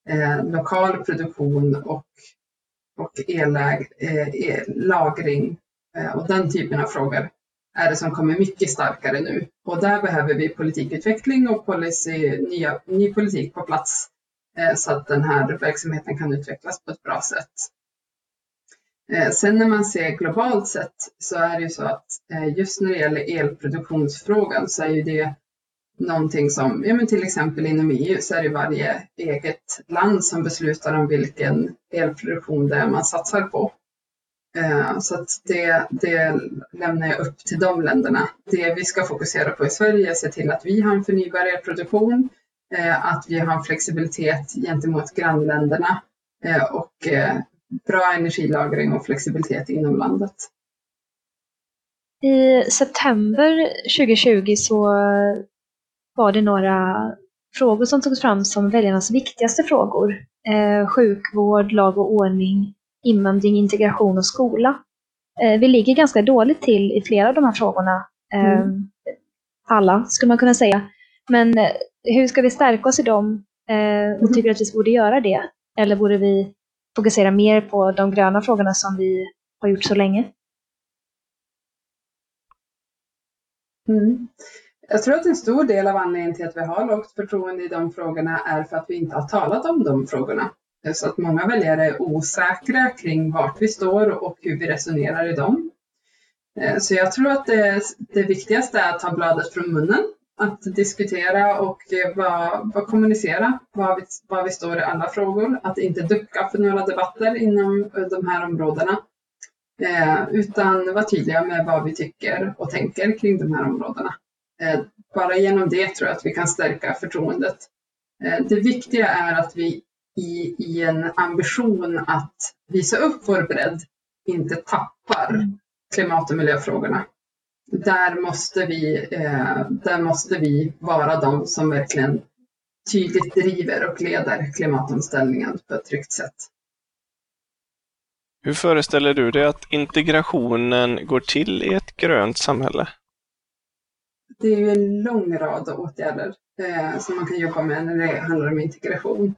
eh, lokal produktion och, och elläg, eh, lagring eh, och den typen av frågor är det som kommer mycket starkare nu. Och där behöver vi politikutveckling och policy, nya, ny politik på plats eh, så att den här verksamheten kan utvecklas på ett bra sätt. Eh, sen när man ser globalt sett så är det ju så att eh, just när det gäller elproduktionsfrågan så är ju det någonting som, ja men till exempel inom EU så är det varje eget land som beslutar om vilken elproduktion det är man satsar på. Eh, så att det, det lämnar jag upp till de länderna. Det vi ska fokusera på i Sverige är att se till att vi har en förnybar elproduktion, eh, att vi har en flexibilitet gentemot grannländerna eh, och bra energilagring och flexibilitet inom landet. I september 2020 så var det några frågor som togs fram som väljarnas viktigaste frågor. sjukvård, lag och ordning, invandring, integration och skola. Eh, vi ligger ganska dåligt till i flera av de här frågorna. Eh, mm. Alla, skulle man kunna säga. Men eh, hur ska vi stärka oss i dem? Och mm. tycker att vi borde göra det? Eller borde vi fokusera mer på de gröna frågorna som vi har gjort så länge? Mm. Jag tror att en stor del av anledningen till att vi har lågt förtroende i de frågorna är för att vi inte har talat om de frågorna. Eh, så att många väljare är osäkra kring vart vi står och hur vi resonerar i dem. Eh, så jag tror att det, det viktigaste är att ta bladet från munnen, att diskutera och eh, vad, vad kommunicera var vi, var vi står i alla frågor, att inte ducka för några debatter inom de här områdena, utan vara tydliga med vad vi tycker och tänker kring de här områdena. Bara genom det tror jag att vi kan stärka förtroendet. Det viktiga är att vi i, i en ambition att visa upp vår bredd inte tappar mm. klimat och miljöfrågorna. Där måste vi, eh, där måste vi vara de som verkligen tydligt driver och leder klimatomställningen på ett tryggt sätt. Hur föreställer du dig att integrationen går till i ett grönt samhälle? Det är ju en lång rad åtgärder eh, som man kan jobba med när det handlar om integration.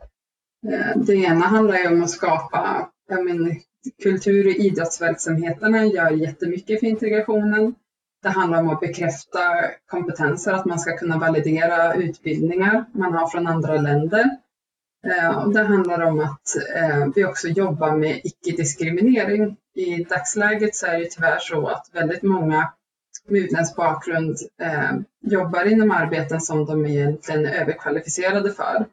Eh, det ena handlar ju om att skapa, jag menar, kultur och idrottsverksamheterna gör jättemycket för integrationen. Det handlar om att bekräfta kompetenser, att man ska kunna validera utbildningar man har från andra länder. Eh, det handlar om att eh, vi också jobbar med icke-diskriminering. I dagsläget så är det tyvärr så att väldigt många med utländsk bakgrund jobbar inom arbeten som de egentligen är överkvalificerade för.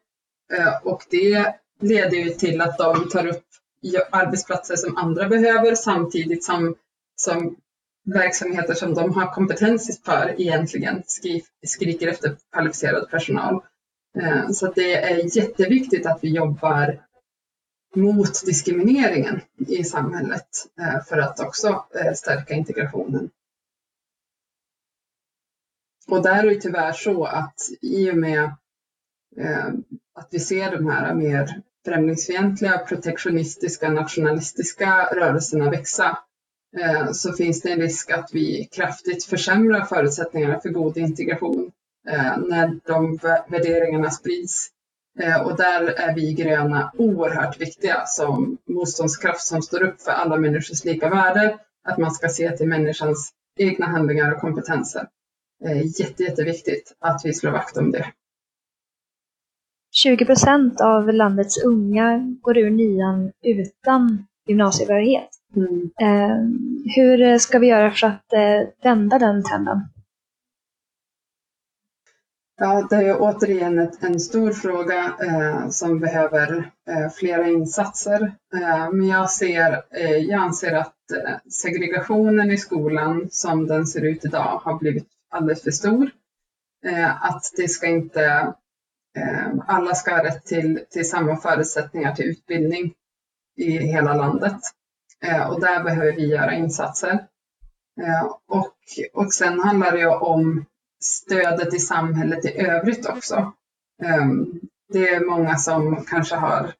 Eh, och det leder ju till att de tar upp arbetsplatser som andra behöver samtidigt som, som verksamheter som de har kompetens för egentligen skriker efter kvalificerad personal. Eh, så det är jätteviktigt att vi jobbar mot diskrimineringen i samhället eh, för att också stärka integrationen. Och där är det tyvärr så att i och med att vi ser de här mer främlingsfientliga, protektionistiska, nationalistiska rörelserna växa eh, så finns det en risk att vi kraftigt försämrar förutsättningarna för god integration eh, när de värderingarna sprids. Eh, och där är vi gröna oerhört viktiga som motståndskraft som står upp för alla människors lika värde, att man ska se till människans egna handlingar och kompetenser. Jätte, jätteviktigt att vi slår vakt om det. 20 procent av landets unga går ur nian utan gymnasiebehörighet. Mm. Hur ska vi göra för att vända den trenden? Ja, det är återigen ett, en stor fråga eh, som behöver eh, flera insatser. Eh, men jag, ser, eh, jag anser att eh, segregationen i skolan som den ser ut idag har blivit alldeles för stor. Eh, att det ska inte, Ehm, alla ska ha rätt till, till samma förutsättningar till utbildning i hela landet. Ehm, och där behöver vi göra insatser. Ehm, och, och sen handlar det om stödet i samhället i övrigt också. Det är många som kanske har,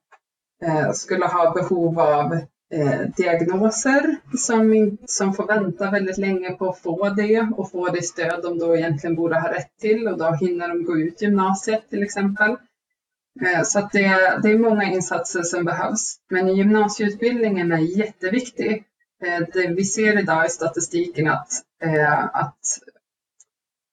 eh, skulle ha behov av eh, diagnoser som, som får vänta väldigt länge på att få det och få det stöd de då egentligen borde ha rätt till och då hinner de gå ut gymnasiet till exempel. Eh, så att det, det är många insatser som behövs. Men gymnasieutbildningen är jätteviktig. Eh, det vi ser idag i statistiken att, eh, att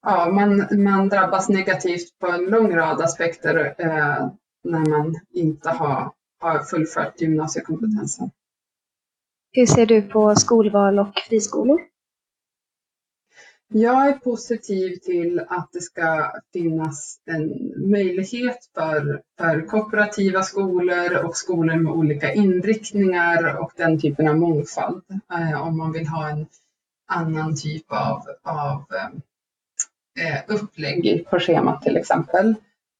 ja, man, man drabbas negativt på en lång rad aspekter eh, när man inte har, har fullfört gymnasiekompetensen. Hur ser du på skolval och friskolor? Jag är positiv till att det ska finnas en möjlighet för, för kooperativa skolor och skolor med olika inriktningar och den typen av mångfald. Eh, om man vill ha en annan typ av, av eh, Eh, upplägg på schemat till exempel.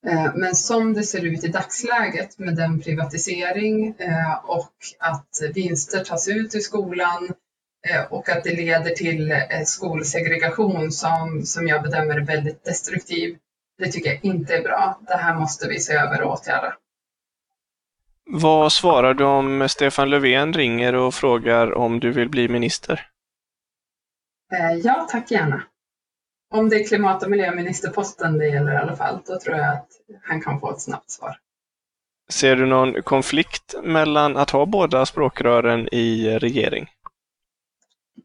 Eh, men som det ser ut i dagsläget med den privatisering eh, och att vinster tas ut i skolan och att det leder till skolsegregation som, som jag bedömer är väldigt destruktiv. Det tycker jag inte är bra. Det här måste vi se över och åtgärda. Vad svarar du om Stefan Löfven ringer och frågar om du vill bli minister? Ja, tack gärna. Om det är klimat och miljöministerposten det gäller i alla fall, då tror jag att han kan få ett snabbt svar. Ser du någon konflikt mellan att ha båda språkrören i regering?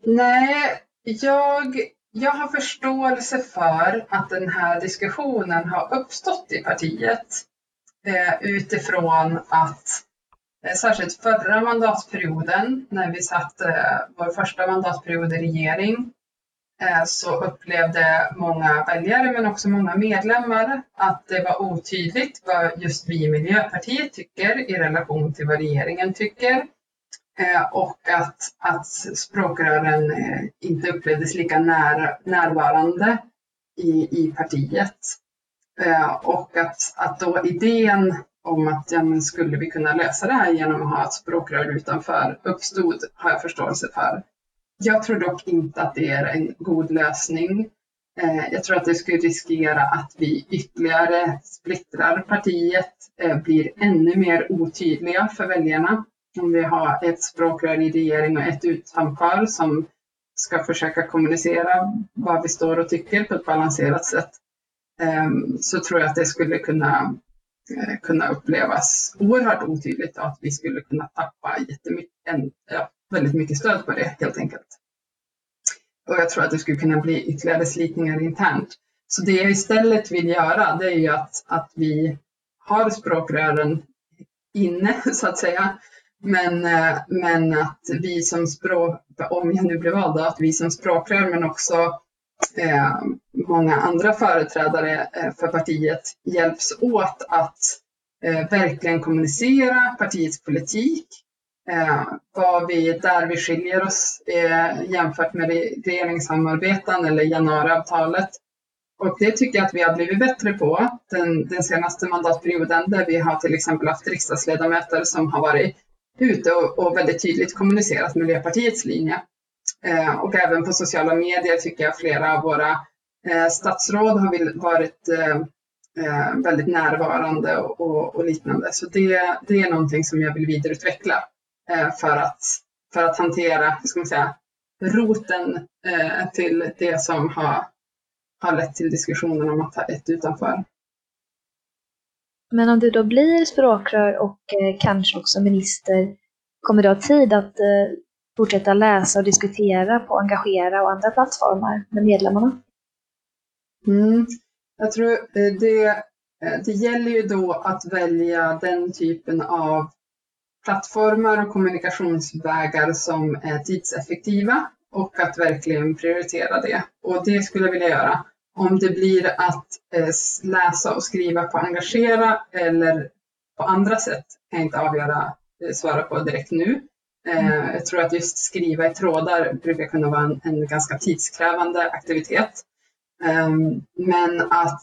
Nej, jag, jag har förståelse för att den här diskussionen har uppstått i partiet eh, utifrån att eh, särskilt förra mandatperioden när vi satt eh, vår första mandatperiod i regering Eh, så upplevde många väljare men också många medlemmar att det var otydligt vad just vi i Miljöpartiet tycker i relation till vad regeringen tycker. Eh, och att, att språkrören eh, inte upplevdes lika när, närvarande i, i partiet. Och att, att då idén om att ja, men skulle vi kunna lösa det här genom att ha ett språkrör utanför uppstod har jag förståelse för. Jag tror dock inte att det är en god lösning. Eh, jag tror att det skulle riskera att vi ytterligare splittrar partiet, eh, blir ännu mer otydliga för väljarna. Om vi har ett språkrör i regering och ett utanför som ska försöka kommunicera vad vi står och tycker på ett balanserat sätt, eh, så tror jag att det skulle kunna, kunna upplevas oerhört otydligt och att vi skulle kunna tappa jättemycket, väldigt mycket stöd på det helt enkelt. Och jag tror att det skulle kunna bli ytterligare slitningar internt. Så det jag istället vill göra, det är ju att, att vi har språkrören inne, så att säga. Men, eh, men att vi som språk, om jag nu blir vald, att vi som språkrör men också eh, många andra företrädare eh, för partiet hjälps åt att eh, verkligen kommunicera partiets politik, Eh, vad vi, där vi skiljer oss eh, jämfört med regeringssamarbeten eller januariavtalet. Och det tycker jag att vi har blivit bättre på den, den senaste mandatperioden där vi har till exempel haft riksdagsledamöter som har varit ute och, och väldigt tydligt kommunicerat Miljöpartiets linje. Eh, och även på sociala medier tycker jag flera av våra eh, statsråd har varit eh, eh, väldigt närvarande och, och, och, liknande. Så det, det är någonting som jag vill vidareutveckla. Eh, för att, för att hantera, hur ska man säga, roten eh, till det som har, har lett till diskussionen om att ha ett utanför. Men om du då blir språkrör och eh, kanske också minister, kommer du ha tid att fortsätta läsa och diskutera på Engagera och andra plattformar med medlemmarna? Mm. Jag tror det, det gäller ju då att välja den typen av plattformar och kommunikationsvägar som är tidseffektiva och att verkligen prioritera det. Och det skulle jag vilja göra. Om det blir att eh, läsa och skriva på Engagera eller på andra sätt kan jag inte avgöra, eh, svara på direkt nu. Eh, mm. Jag tror att just skriva i trådar brukar kunna vara en, en ganska tidskrävande aktivitet. Ehm, men att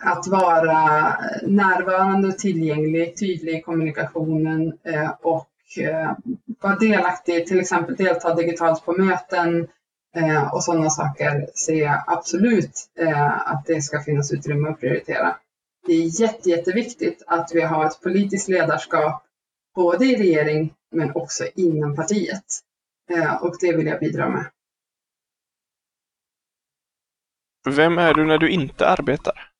att vara eh, närvarande och tillgänglig, tydlig i kommunikationen eh, och eh, vara delaktig, till exempel delta digitalt på möten eh, och sådana saker ser jag absolut eh, att det ska finnas utrymme att prioritera. Det är jätte, jätteviktigt att vi har ett politiskt ledarskap både i regering men också inom partiet. Eh, och det vill jag bidra med. Vem är du när du inte arbetar?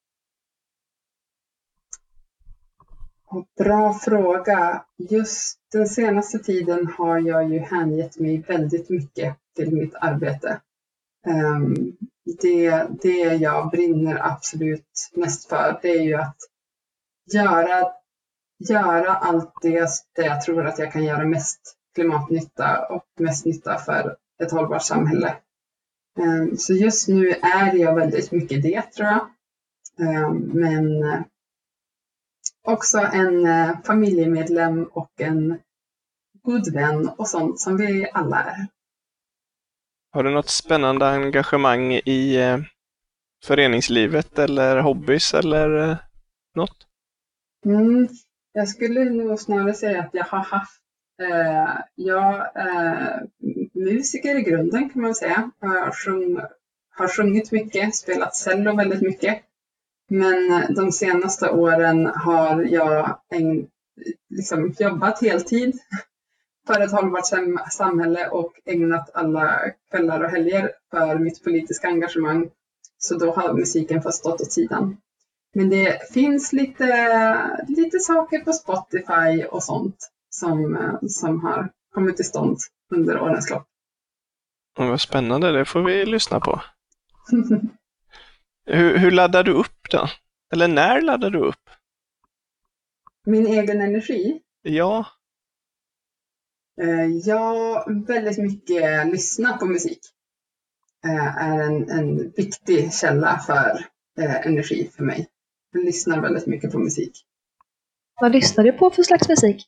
Bra fråga. Just den senaste tiden har jag ju hängett mig väldigt mycket till mitt arbete. Ehm, det, det jag brinner absolut mest för, det är ju att göra, göra allt det, det jag tror att jag kan göra mest klimatnytta och mest nytta för ett hållbart samhälle. Ehm, så just nu är jag väldigt mycket det tror jag. Ehm, men också en eh, familjemedlem och en god vän och sånt som vi alla är. Har du något spännande engagemang i eh, föreningslivet eller hobbys eller eh, något? Mm, jag skulle nog snarare säga att jag har haft eh, jag är musiker i grunden kan man säga. Jag har, sjung, har sjungit mycket, spelat cello väldigt mycket. Men eh, de senaste åren har jag en, liksom jobbat heltid för ett hållbart samhälle och ägnat alla kvällar och helger för mitt politiska engagemang. Så då har musiken fått stått åt sidan. Men det finns lite, lite saker på Spotify och sånt som, eh, som har kommit till stånd under årens lopp. Vad spännande, det får vi lyssna på. Hur, hur laddar du upp då? Eller när laddar du upp? Min egen energi? Ja. Eh, jag väldigt mycket lyssna på musik. Eh, är en, en viktig källa för eh, energi för mig. Jag lyssnar väldigt mycket på musik. Vad lyssnar du på för slags musik?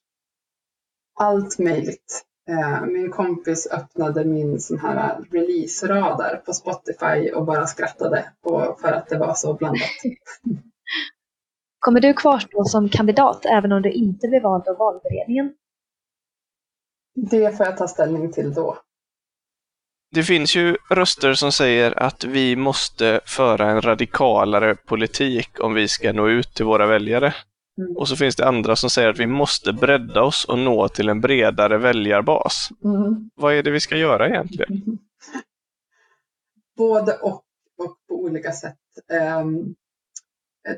Allt möjligt. Eh, min kompis öppnade min sån här release-radar på Spotify och bara skrattade på, för att det var så blandat. Kommer du kvarstå som kandidat även om du inte blir vald av valberedningen? Det får jag ta ställning till då. Det finns ju röster som säger att vi måste föra en radikalare politik om vi ska nå ut till våra väljare. Mm. Och så finns det andra som säger att vi måste bredda oss och nå till en bredare väljarbas. Mm. Vad är det vi ska göra egentligen? Både och, och på olika sätt. Um,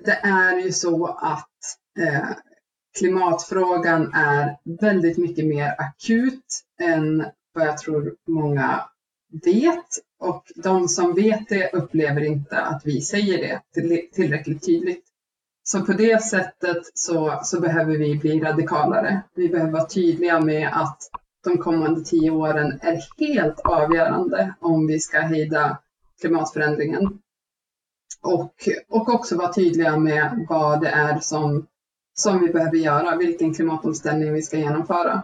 det är ju så att uh, klimatfrågan är väldigt mycket mer akut än vad jag tror många vet. Och de som vet det upplever inte att vi säger det tillräckligt tydligt. Så på det sättet så, så behöver vi bli radikalare. Vi behöver vara tydliga med att de kommande tio åren är helt avgörande om vi ska hejda klimatförändringen. Och, och också vara tydliga med vad det är som, som vi behöver göra, vilken klimatomställning vi ska genomföra.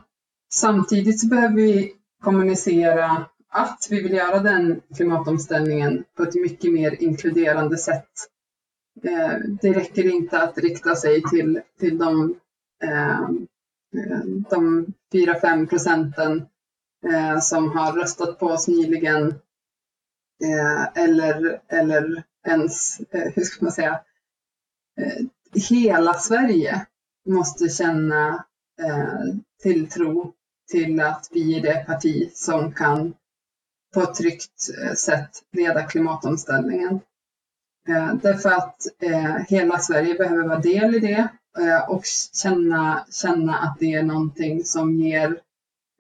Samtidigt så behöver vi kommunicera att vi vill göra den klimatomställningen på ett mycket mer inkluderande sätt Eh, det räcker inte att rikta sig till, till de, eh, de 4-5 procenten eh, som har röstat på oss nyligen eh, eller, eller ens, eh, hur ska man säga, hela Sverige måste känna tilltro till att vi är det parti som kan på ett tryggt sätt leda klimatomställningen. Eh, därför att eh, hela Sverige behöver vara del i det eh, och känna, känna att det är någonting som ger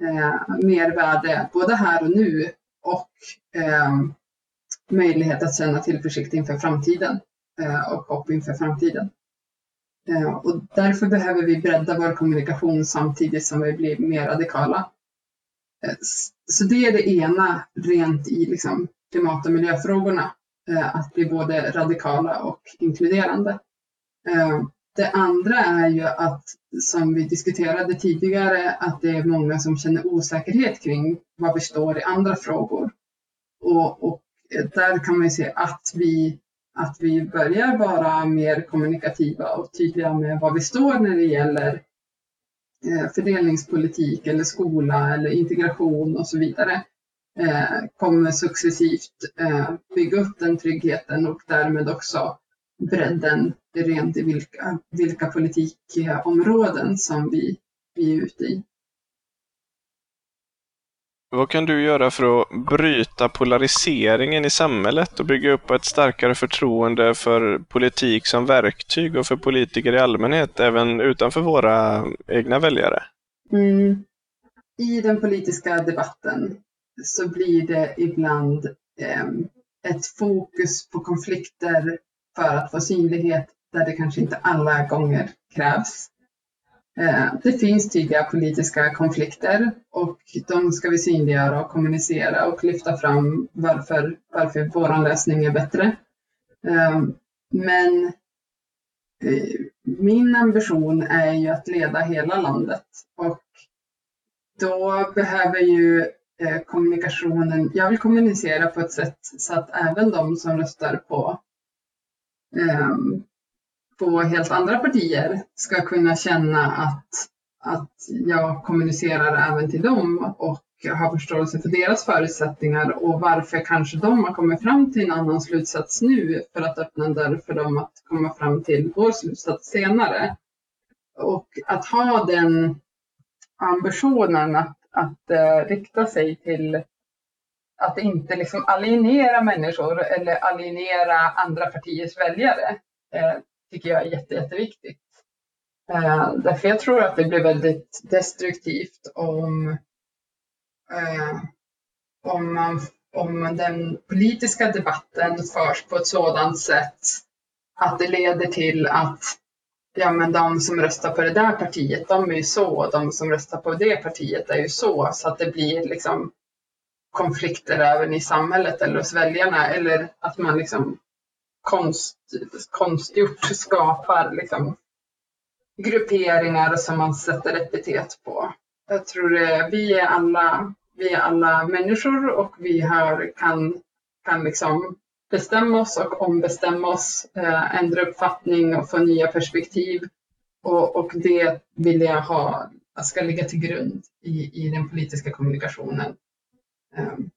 eh, mervärde både här och nu och eh, möjlighet att känna tillförsikt inför framtiden och hopp inför framtiden. Och därför behöver vi bredda vår kommunikation samtidigt som vi blir mer radikala. Så det är det ena rent i liksom klimat och miljöfrågorna. Eh, att bli både radikala och inkluderande. Eh, det andra är ju att, som vi diskuterade tidigare, att det är många som känner osäkerhet kring var vi står i andra frågor. Och, och där kan man ju se att vi, att vi börjar vara mer kommunikativa och tydliga med var vi står när det gäller eh, fördelningspolitik eller skola eller integration och så vidare. Eh, kommer successivt eh, bygga upp den tryggheten och därmed också bredden rent i vilka, vilka politikområden som vi, vi är ute i. Vad kan du göra för att bryta polariseringen i samhället och bygga upp ett starkare förtroende för politik som verktyg och för politiker i allmänhet, även utanför våra egna väljare? Mm. I den politiska debatten så blir det ibland eh, ett fokus på konflikter för att få synlighet där det kanske inte alla gånger krävs. Eh, det finns tydliga politiska konflikter och de ska vi synliggöra och kommunicera och lyfta fram varför, varför vår lösning är bättre. Eh, men eh, min ambition är ju att leda hela landet och då behöver ju Eh, kommunikationen. Jag vill kommunicera på ett sätt så att även de som röstar på, ehm, på helt andra partier ska kunna känna att, att jag kommunicerar även till dem och har förståelse för deras förutsättningar och varför kanske de har kommit fram till en annan slutsats nu för att öppna en dörr för dem att komma fram till vår slutsats senare. Och att ha den ambitionen att att eh, rikta sig till att inte liksom alienera människor eller alienera andra partiers väljare eh, tycker jag är jätte, jätteviktigt. Eh, därför jag tror att det blir väldigt destruktivt om, eh, om, man, om den politiska debatten förs på ett sådant sätt att det leder till att ja men de som röstar på det där partiet, de är ju så, och de som röstar på det partiet är ju så, så att det blir liksom konflikter även i samhället eller hos väljarna, eller att man liksom konst, konstgjort skapar liksom grupperingar som man sätter epitet på. Jag tror det, vi är alla, vi är alla människor och vi har, kan, kan liksom bestämma oss och ombestämma oss, eh, ändra uppfattning och få nya perspektiv. Och, och det vill jag ha, ska ligga till grund i, i den politiska kommunikationen. Ehm,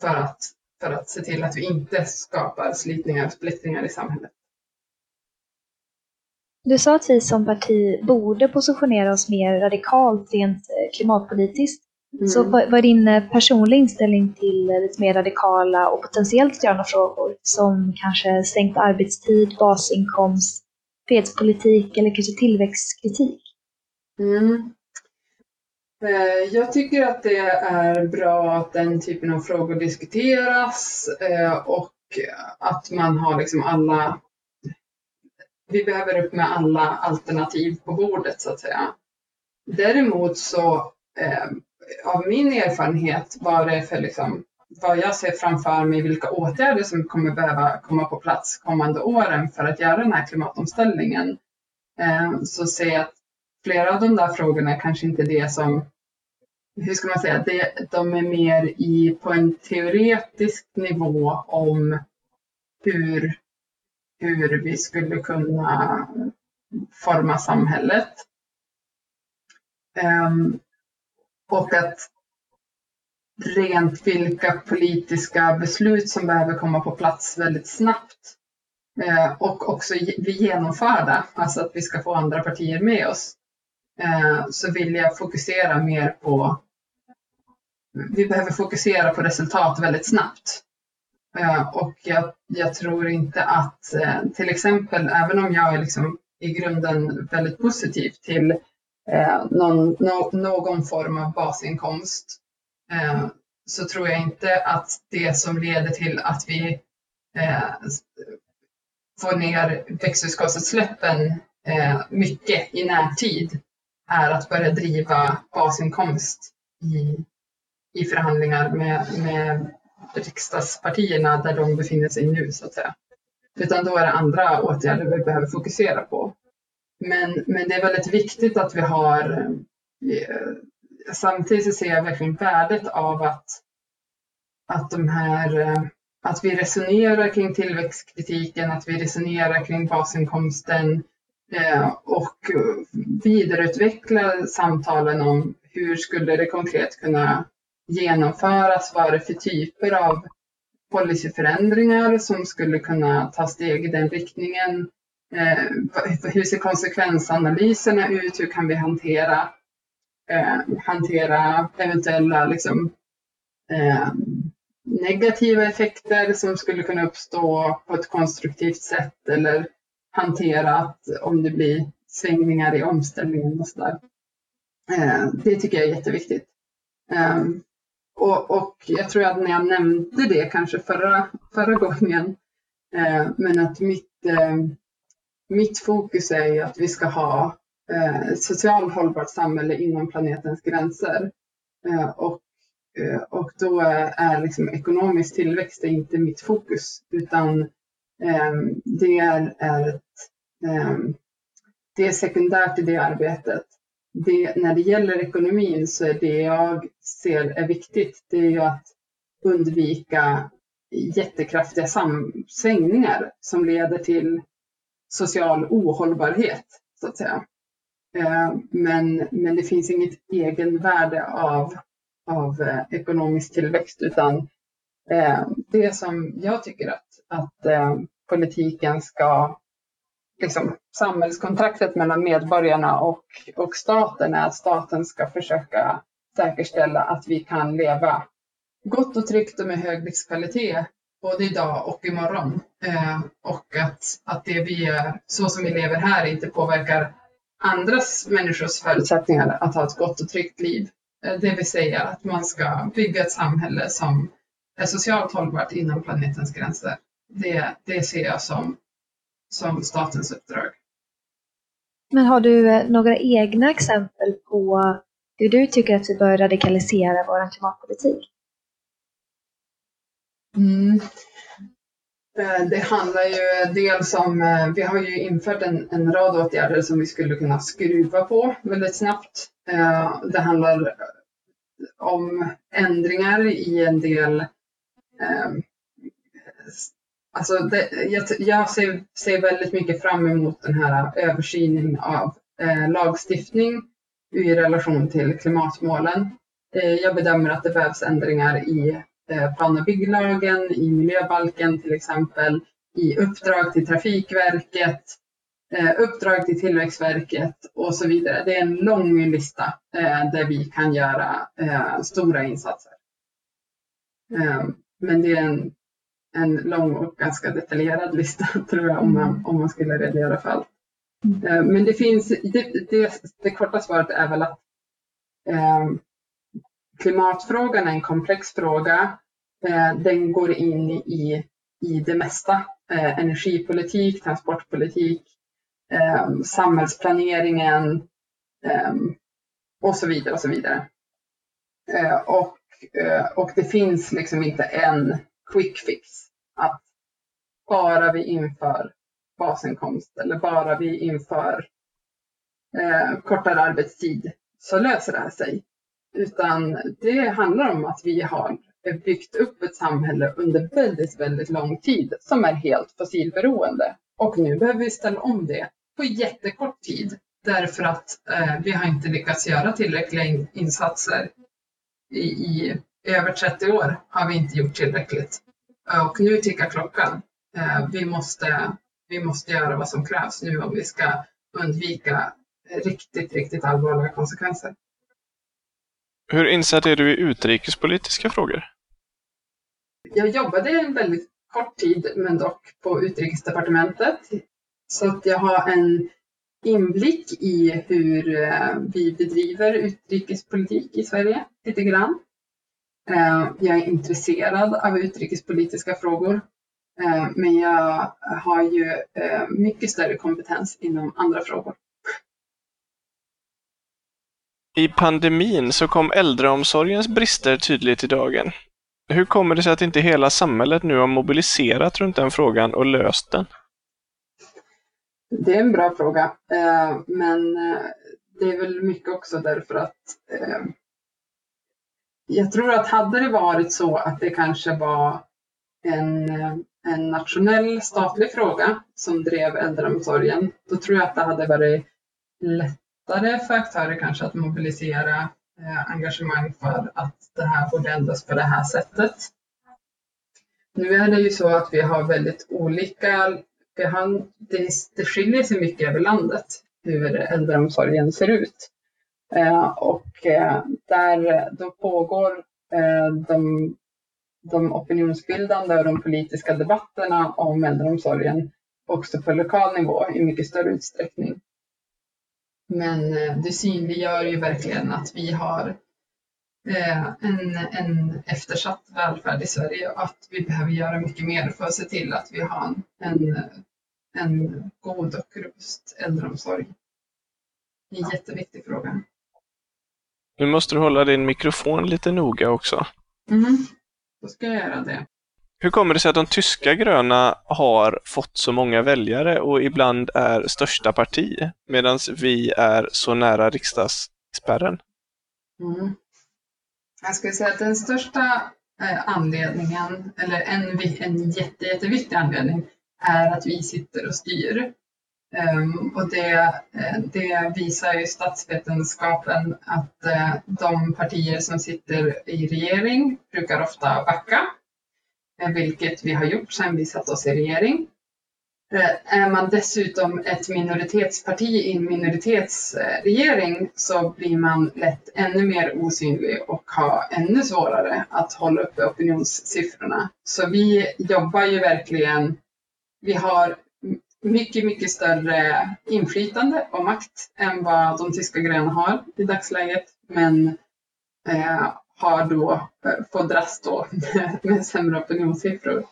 för att, för att se till att vi inte skapar slitningar och splittringar i samhället. Du sa att vi som parti borde positionera oss mer radikalt rent eh, klimatpolitiskt. Mm. Så vad är din eh, personliga inställning till lite mer radikala och potentiellt gröna frågor som kanske sänkt arbetstid, basinkomst, fredspolitik eller kanske tillväxtkritik? Mm. Eh, jag tycker att det är bra att den typen av frågor diskuteras och att man har liksom alla vi behöver upp med alla alternativ på bordet så att säga. Däremot så eh, av min erfarenhet vad det för liksom, vad jag ser framför mig, vilka åtgärder som kommer behöva komma på plats kommande åren för att göra den här klimatomställningen, eh, så ser jag att flera av de där frågorna kanske inte är det som, hur ska man säga, det, de är mer i, på en teoretisk nivå om hur hur vi skulle kunna forma samhället. Um, och att rent vilka politiska beslut som behöver komma på plats väldigt snabbt eh, och också bli genomförda, alltså att vi ska få andra partier med oss, eh, så vill jag fokusera mer på vi behöver fokusera på resultat väldigt snabbt. Eh, och jag, jag, tror inte att till exempel, även om jag är liksom i grunden väldigt positiv till eh, någon, no, någon form av basinkomst, eh, så tror jag inte att det som leder till att vi eh, får ner växthusgasutsläppen eh, mycket i närtid är att börja driva basinkomst i, i förhandlingar med, med riksdagspartierna där de befinner sig nu så att säga. Utan då är det andra åtgärder vi behöver fokusera på. Men, men det är väldigt viktigt att vi har eh, Samtidigt så ser jag verkligen värdet av att, att de här eh, att vi resonerar kring tillväxtkritiken, att vi resonerar kring basinkomsten eh, och vidareutvecklar samtalen om hur skulle det konkret kunna genomföras? Vad är det för typer av policyförändringar som skulle kunna ta steg i den riktningen? Eh, hur ser konsekvensanalyserna ut? Hur kan vi hantera, eh, hantera eventuella liksom, eh, negativa effekter som skulle kunna uppstå på ett konstruktivt sätt eller hantera att om det blir svängningar i omställningen och sådär. Eh, det tycker jag är jätteviktigt. Ehm, och, och jag tror att när jag nämnde det kanske förra, förra gången, eh, men att mitt, eh, mitt fokus är att vi ska ha eh, ett socialt hållbart samhälle inom planetens gränser. Eh, och, eh, och då är liksom ekonomisk tillväxt inte mitt fokus, utan eh, det är, är ett, ehm, det är sekundärt i det arbetet det, när det gäller ekonomin så är det jag ser är viktigt, det är ju att undvika jättekraftiga svängningar som leder till social ohållbarhet, så att säga. Eh, men, men det finns inget egenvärde av, av eh, ekonomisk tillväxt, utan eh, det som jag tycker att, att politiken ska liksom, samhällskontraktet mellan medborgarna och, och staten är att staten ska försöka säkerställa att vi kan leva gott och tryggt och med hög livskvalitet både idag och imorgon. Eh, och att, att det vi gör, så som vi lever här, inte påverkar andras människors förutsättningar att ha ett gott och tryggt liv. Eh, det vill säga att man ska bygga ett samhälle som är socialt hållbart inom planetens gränser. Det, det ser jag som som statens uppdrag. Men har du eh, några egna exempel på hur du tycker att vi bör radikalisera vår klimatpolitik? Mm. Eh, det handlar ju dels om, eh, vi har ju infört en, en rad åtgärder som vi skulle kunna skruva på väldigt snabbt. Eh, det handlar om ändringar i en del Alltså det, jag, jag ser, ser, väldigt mycket fram emot den här översynen av lagstiftning i relation till klimatmålen. Jag bedömer att det behövs ändringar i plan och bygglagen, i miljöbalken till exempel, i uppdrag till Trafikverket, eh, uppdrag till Tillväxtverket och så vidare. Det är en lång lista eh, där vi kan göra eh, stora insatser. Eh, men det är en, en lång och ganska detaljerad lista tror jag om man, om man skulle redogöra för allt. Eh, men det finns, det, det, det korta svaret är väl att eh, klimatfrågan är en komplex fråga. Eh, den går in i, i det mesta. Eh, energipolitik, transportpolitik, eh, samhällsplaneringen och så vidare. Och, så vidare. Och, och det finns liksom inte en quick fix. Att bara vi inför basinkomst eller bara vi inför eh, kortare arbetstid så löser det här sig. Utan det handlar om att vi har byggt upp ett samhälle under väldigt, väldigt lång tid som är helt fossilberoende. Och nu behöver vi ställa om det på jättekort tid därför att eh, vi har inte lyckats göra tillräckliga in insatser. I, I, över 30 år har vi inte gjort tillräckligt. Och nu tickar klockan. Eh, vi, måste, vi måste göra vad som krävs nu om vi ska undvika riktigt, riktigt allvarliga konsekvenser. Hur insatt är du i utrikespolitiska frågor? Jag jobbade en väldigt kort tid, men dock på utrikesdepartementet. Så att jag har en inblick i hur eh, vi bedriver utrikespolitik i Sverige, lite grann. Eh, jag är intresserad av utrikespolitiska frågor, eh, men jag har ju mycket större kompetens inom andra frågor. I pandemin så kom äldreomsorgens brister tydligt i dagen. Hur kommer det sig att inte hela samhället nu har mobiliserat runt den frågan och löst den? Det är en bra fråga, eh, men eh, det är väl mycket också därför att eh, jag tror att hade det varit så att det kanske var en, en nationell statlig fråga som drev äldreomsorgen, då tror jag att det hade varit lätt lättare för aktörer kanske att mobilisera eh, engagemang för att det här borde ändras på det här sättet. Nu är det ju så att vi har väldigt olika, vi har, det, det skiljer sig mycket över landet hur äldreomsorgen ser ut. Eh, och eh, där då pågår eh, de, de opinionsbildande och de politiska debatterna om äldreomsorgen också på lokal nivå i mycket större utsträckning. Men eh, det synliggör ju verkligen att vi har eh, en, en eftersatt välfärd i Sverige och att vi behöver göra mycket mer för att se till att vi har en, en god och robust äldreomsorg. Det är en jätteviktig fråga. Nu måste du hålla din mikrofon lite noga också. Mm, då ska jag göra det. Hur kommer det sig att de tyska gröna har fått så många väljare och ibland är största parti, medan vi är så nära riksdagsspärren? Mm. Jag skulle säga att den största eh, anledningen, eller en, en jätte, jätteviktig anledning, är att vi sitter och styr. Um, och det, eh, det, visar ju statsvetenskapen att uh, de partier som sitter i regering brukar ofta backa vilket vi har gjort sedan vi satte oss i regering. Eh, är man dessutom ett minoritetsparti i en minoritetsregering så blir man lätt ännu mer osynlig och har ännu svårare att hålla uppe opinionssiffrorna. Så vi jobbar ju verkligen, vi har mycket, mycket större inflytande och makt än vad de tyska gröna har i dagsläget. Men eh, har då eh, fått dras då med sämre opinionssiffror.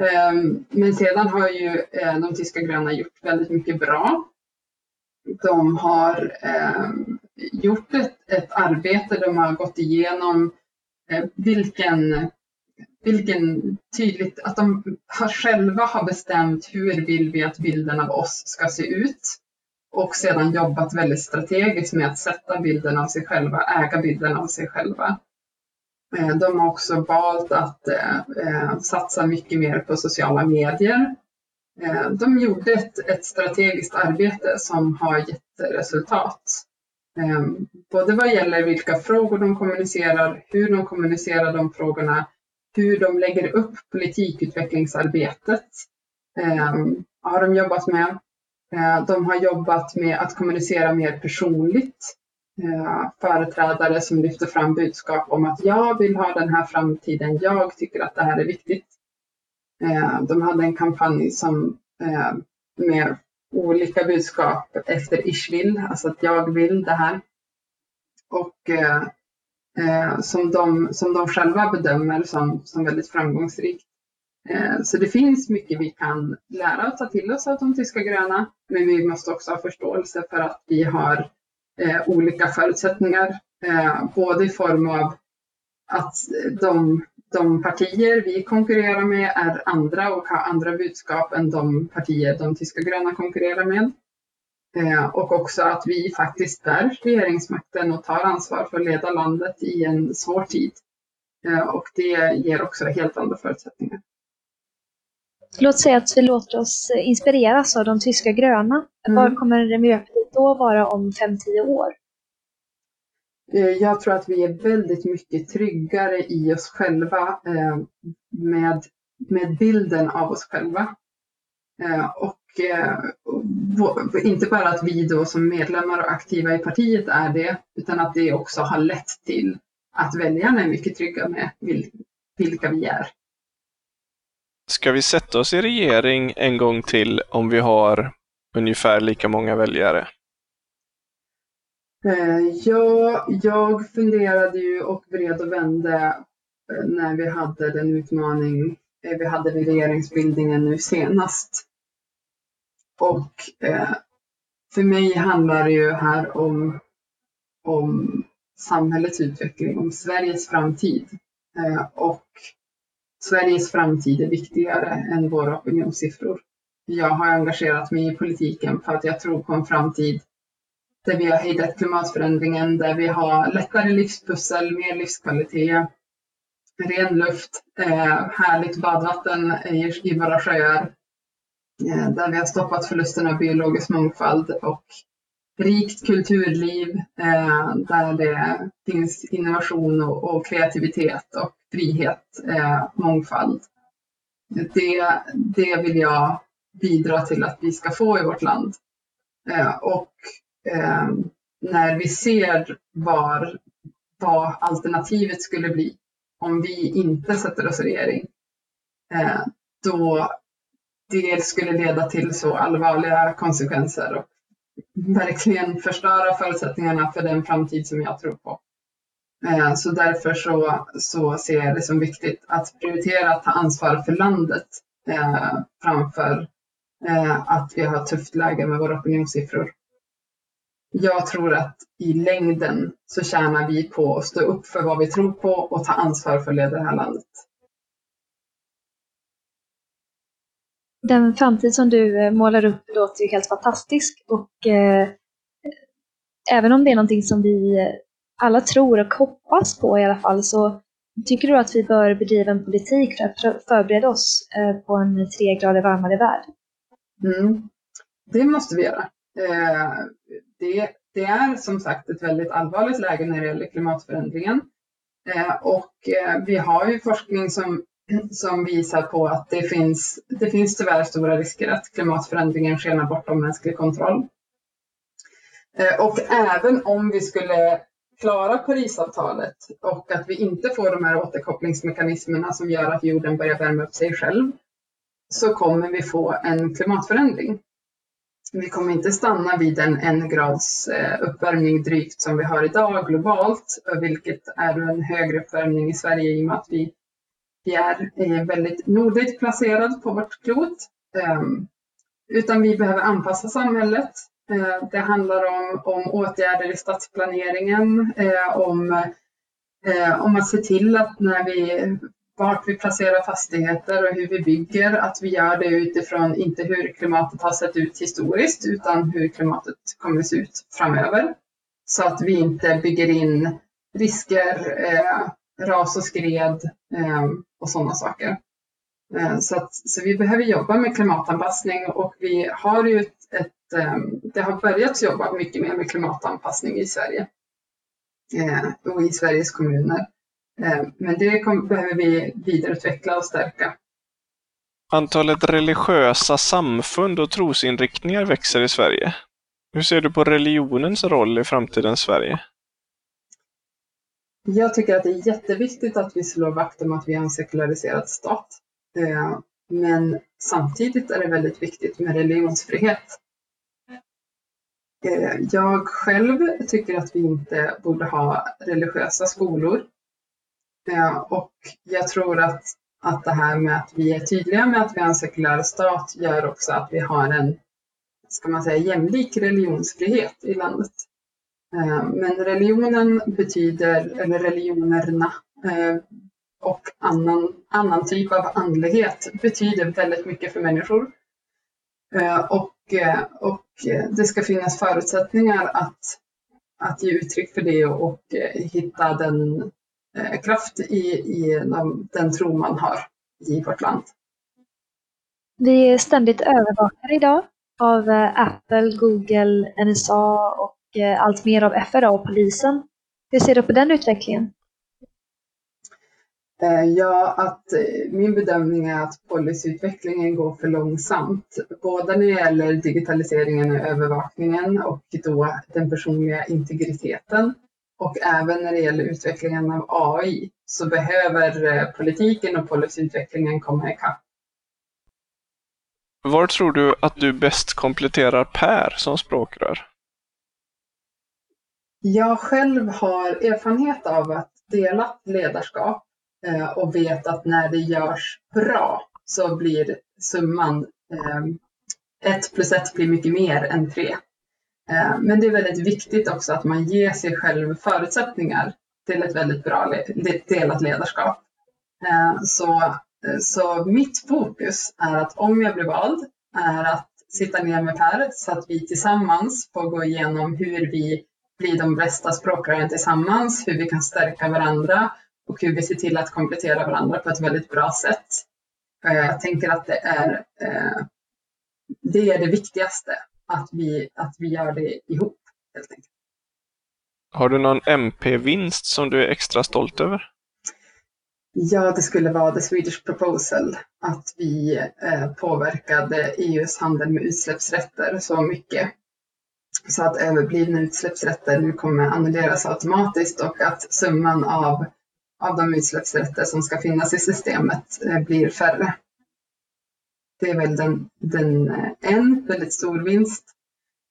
Ehm, men sedan har ju eh, de tyska gröna gjort väldigt mycket bra. De har ehm, gjort ett, ett arbete, de har gått igenom eh, vilken, vilken tydligt, att de har själva har bestämt hur vill vi att bilden av oss ska se ut och sedan jobbat väldigt strategiskt med att sätta bilden av sig själva, äga bilden av sig själva. Eh, de har också valt att eh, eh, satsa mycket mer på sociala medier. De gjorde ett, ett strategiskt arbete som har gett resultat. Både vad gäller vilka frågor de kommunicerar, hur de kommunicerar de frågorna, hur de lägger upp politikutvecklingsarbetet har de jobbat med. Eh, de har jobbat med att kommunicera mer personligt. Eh, företrädare som lyfter fram budskap om att jag vill ha den här framtiden, jag tycker att det här är viktigt. Eh, de hade en kampanj som med olika budskap efter Ishvill, alltså att jag vill det här. Och som, de, som de själva bedömer som, som väldigt framgångsrikt. Eh, så det finns mycket vi kan lära och ta till oss av de tyska gröna, men vi måste också ha förståelse för att vi har eh, olika förutsättningar, eh, både i form av att de de partier vi konkurrerar med är andra och har andra budskap än de partier de tyska gröna konkurrerar med. Och också att vi faktiskt bär regeringsmakten och tar ansvar för att leda landet i en svår tid. Och det ger också helt andra förutsättningar. Låt säga att vi låter oss inspireras av de tyska gröna. Mm. Var kommer Miljöpartiet då vara om 5-10 år? Eh, jag tror att vi är väldigt mycket tryggare i oss själva eh, med, med bilden av oss själva. Eh, och inte bara att vi då som medlemmar och aktiva i partiet är det, utan att det också har lett till att väljarna är mycket trygga med vilka vi är. Ska vi sätta oss i regering en gång till om vi har ungefär lika många väljare? Eh, ja, jag funderade ju och vred och vände eh, när vi hade den utmaning eh, vi hade vid regeringsbildningen nu senast. Och för mig handlar det ju här om, om samhällets utveckling, om Sveriges framtid. och Sveriges framtid är viktigare än våra opinionssiffror. Jag har engagerat mig i politiken för att jag tror på en framtid där vi har hejdat klimatförändringen, där vi har lättare livspussel, mer livskvalitet, ren luft, eh, härligt badvatten i, våra sjöar, eh, där vi har stoppat förlusten av biologisk mångfald och rikt kulturliv eh, där det finns innovation och kreativitet och frihet, eh, mångfald. Det, det vill jag bidra till att vi ska få i vårt land. Eh, och eh, när vi ser var, vad alternativet skulle bli om vi inte sätter oss i regering, eh, då det skulle leda till så allvarliga konsekvenser och verkligen förstöra förutsättningarna för den framtid som jag tror på. Eh, så därför så, så ser jag det som viktigt att prioritera att ta ansvar för landet eh, framför eh, att vi har ett tufft läge med våra opinionssiffror jag tror att i längden så tjänar vi på att stå upp för vad vi tror på och ta ansvar för att leda det här landet. Den framtid som du eh, målar upp låter ju helt fantastisk och eh, även om det är någonting som vi eh, alla tror och hoppas på i alla fall så tycker du att vi bör bedriva en politik för att förbereda oss eh, på en tre grader varmare värld? Mm. Det måste vi göra. Eh, det, det, är som sagt ett väldigt allvarligt läge när det gäller klimatförändringen. Eh, och vi har ju forskning som, som visar på att det finns, det finns tyvärr stora risker att klimatförändringen skenar bortom mänsklig kontroll. Och även om vi skulle klara Parisavtalet och att vi inte får de här återkopplingsmekanismerna som gör att jorden börjar värma upp sig själv så kommer vi få en klimatförändring vi kommer inte stanna vid en en grads eh, uppvärmning drygt som vi har idag globalt, vilket är en högre uppvärmning i Sverige i och med att vi, vi är eh, väldigt nordligt placerad på vårt klot. Ehm, utan vi behöver anpassa samhället. Eh, det handlar om, om åtgärder i stadsplaneringen, eh, om, eh, om att se till att när vi vart vi placerar fastigheter och hur vi bygger, att vi gör det utifrån inte hur klimatet har sett ut historiskt utan hur klimatet kommer att se ut framöver. Så att vi inte bygger in risker, ras och skred och sådana saker. Så, att, så vi behöver jobba med klimatanpassning och vi har ju ett, ett det har börjat jobba mycket mer med klimatanpassning i Sverige eh, och i Sveriges kommuner. Men det behöver vi vidareutveckla och stärka. Antalet religiösa samfund och trosinriktningar växer i Sverige. Hur ser du på religionens roll i framtidens Sverige? Jag tycker att det är jätteviktigt att vi slår vakt om att vi har en sekulariserad stat. Eh, men samtidigt är det väldigt viktigt med religionsfrihet. Eh, jag själv tycker att vi inte borde ha religiösa skolor. Eh, och jag tror att, att det här med att vi är tydliga med att vi har en sekulär stat gör också att vi har en, ska man säga, jämlik religionsfrihet i landet. Eh, men religionen betyder, eller religionerna och annan, annan typ av andlighet betyder väldigt mycket för människor. Och, och Eh, det ska finnas förutsättningar att, att ge uttryck för det och, eh, hitta den eh, kraft i, i den tro man har i vårt land. Vi är ständigt övervakade idag av Apple, Google, NSA och allt mer av FRA och polisen. Hur ser du på den utvecklingen? Eh, ja, att eh, min bedömning är att policyutvecklingen går för långsamt. Både när det gäller digitaliseringen och övervakningen och då den personliga integriteten. Och även när det gäller utvecklingen av AI så behöver politiken och policyutvecklingen komma ikapp. Var tror du att du bäst kompletterar Per som språkrör? Jag själv har erfarenhet av att dela ledarskap eh, Eh, och vet att när det görs bra så blir summan eh, ett plus ett blir mycket mer än tre. Eh, men det är väldigt viktigt också att man ger sig själv förutsättningar till ett väldigt bra delat ledarskap. Eh, så, eh, så mitt fokus är att om jag blir vald är att sitta ner med Per så att vi tillsammans får gå igenom hur vi blir de bästa språkrören tillsammans, hur vi kan stärka varandra och hur vi ser till att komplettera varandra på ett väldigt bra sätt. Eh, jag tänker att det är eh, det, är det viktigaste, att vi, att vi gör det ihop. Helt enkelt. Har du någon MP-vinst som du är extra stolt över? Ja, det skulle vara The Swedish Proposal, att vi eh, påverkade EUs handel med utsläppsrätter så mycket så att överblivna utsläppsrätter nu kommer annulleras automatiskt och att summan av, av de utsläppsrätter som ska finnas i systemet eh, blir färre. Det är väl den, den, eh, en väldigt stor vinst.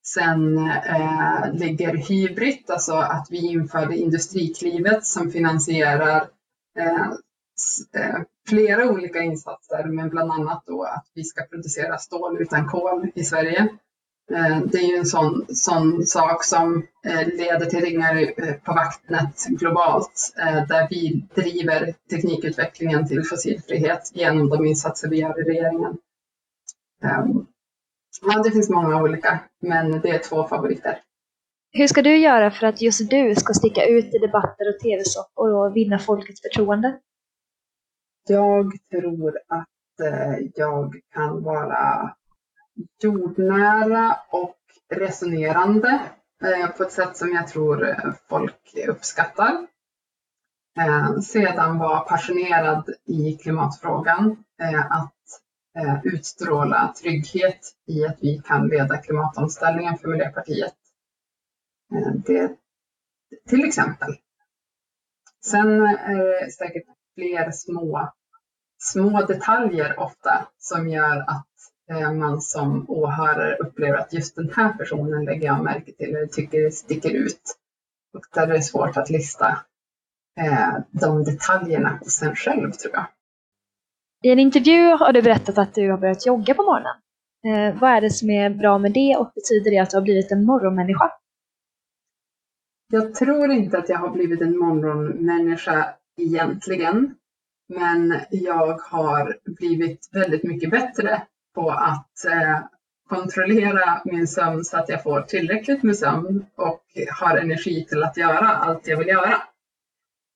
Sen eh, ligger Hybrid, alltså att vi införde Industriklivet som finansierar eh, eh, flera olika insatser, men bland annat då att vi ska producera stål utan kol i Sverige. Eh, det är ju en sån, sån sak som eh, leder till ringar eh, på vattnet globalt, där vi driver teknikutvecklingen till fossilfrihet genom de insatser vi gör i regeringen. Ehm, ja, det finns många olika, men det är två favoriter. Hur ska du göra för att just du ska sticka ut i debatter och tv-soffor och vinna folkets förtroende? Jag tror att jag kan vara jordnära och resonerande eh, på ett sätt som jag tror eh, folk uppskattar. Eh, sedan vara passionerad i klimatfrågan, att utstråla trygghet i att vi kan leda klimatomställningen för Miljöpartiet. Det, till exempel. Sen är det säkert fler små, små detaljer ofta som gör att man som åhörare upplever att just den här personen lägger jag märke till eller tycker sticker ut. Och där är det svårt att lista eh, de detaljerna hos en själv tror jag. I en intervju har du berättat att du har börjat jogga på morgonen. Eh, vad är det som är bra med det och betyder det att du har blivit en morgonmänniska? Jag tror inte att jag har blivit en morgonmänniska egentligen. Men jag har blivit väldigt mycket bättre på att eh, kontrollera min sömn så att jag får tillräckligt med sömn och har energi till att göra allt jag vill göra.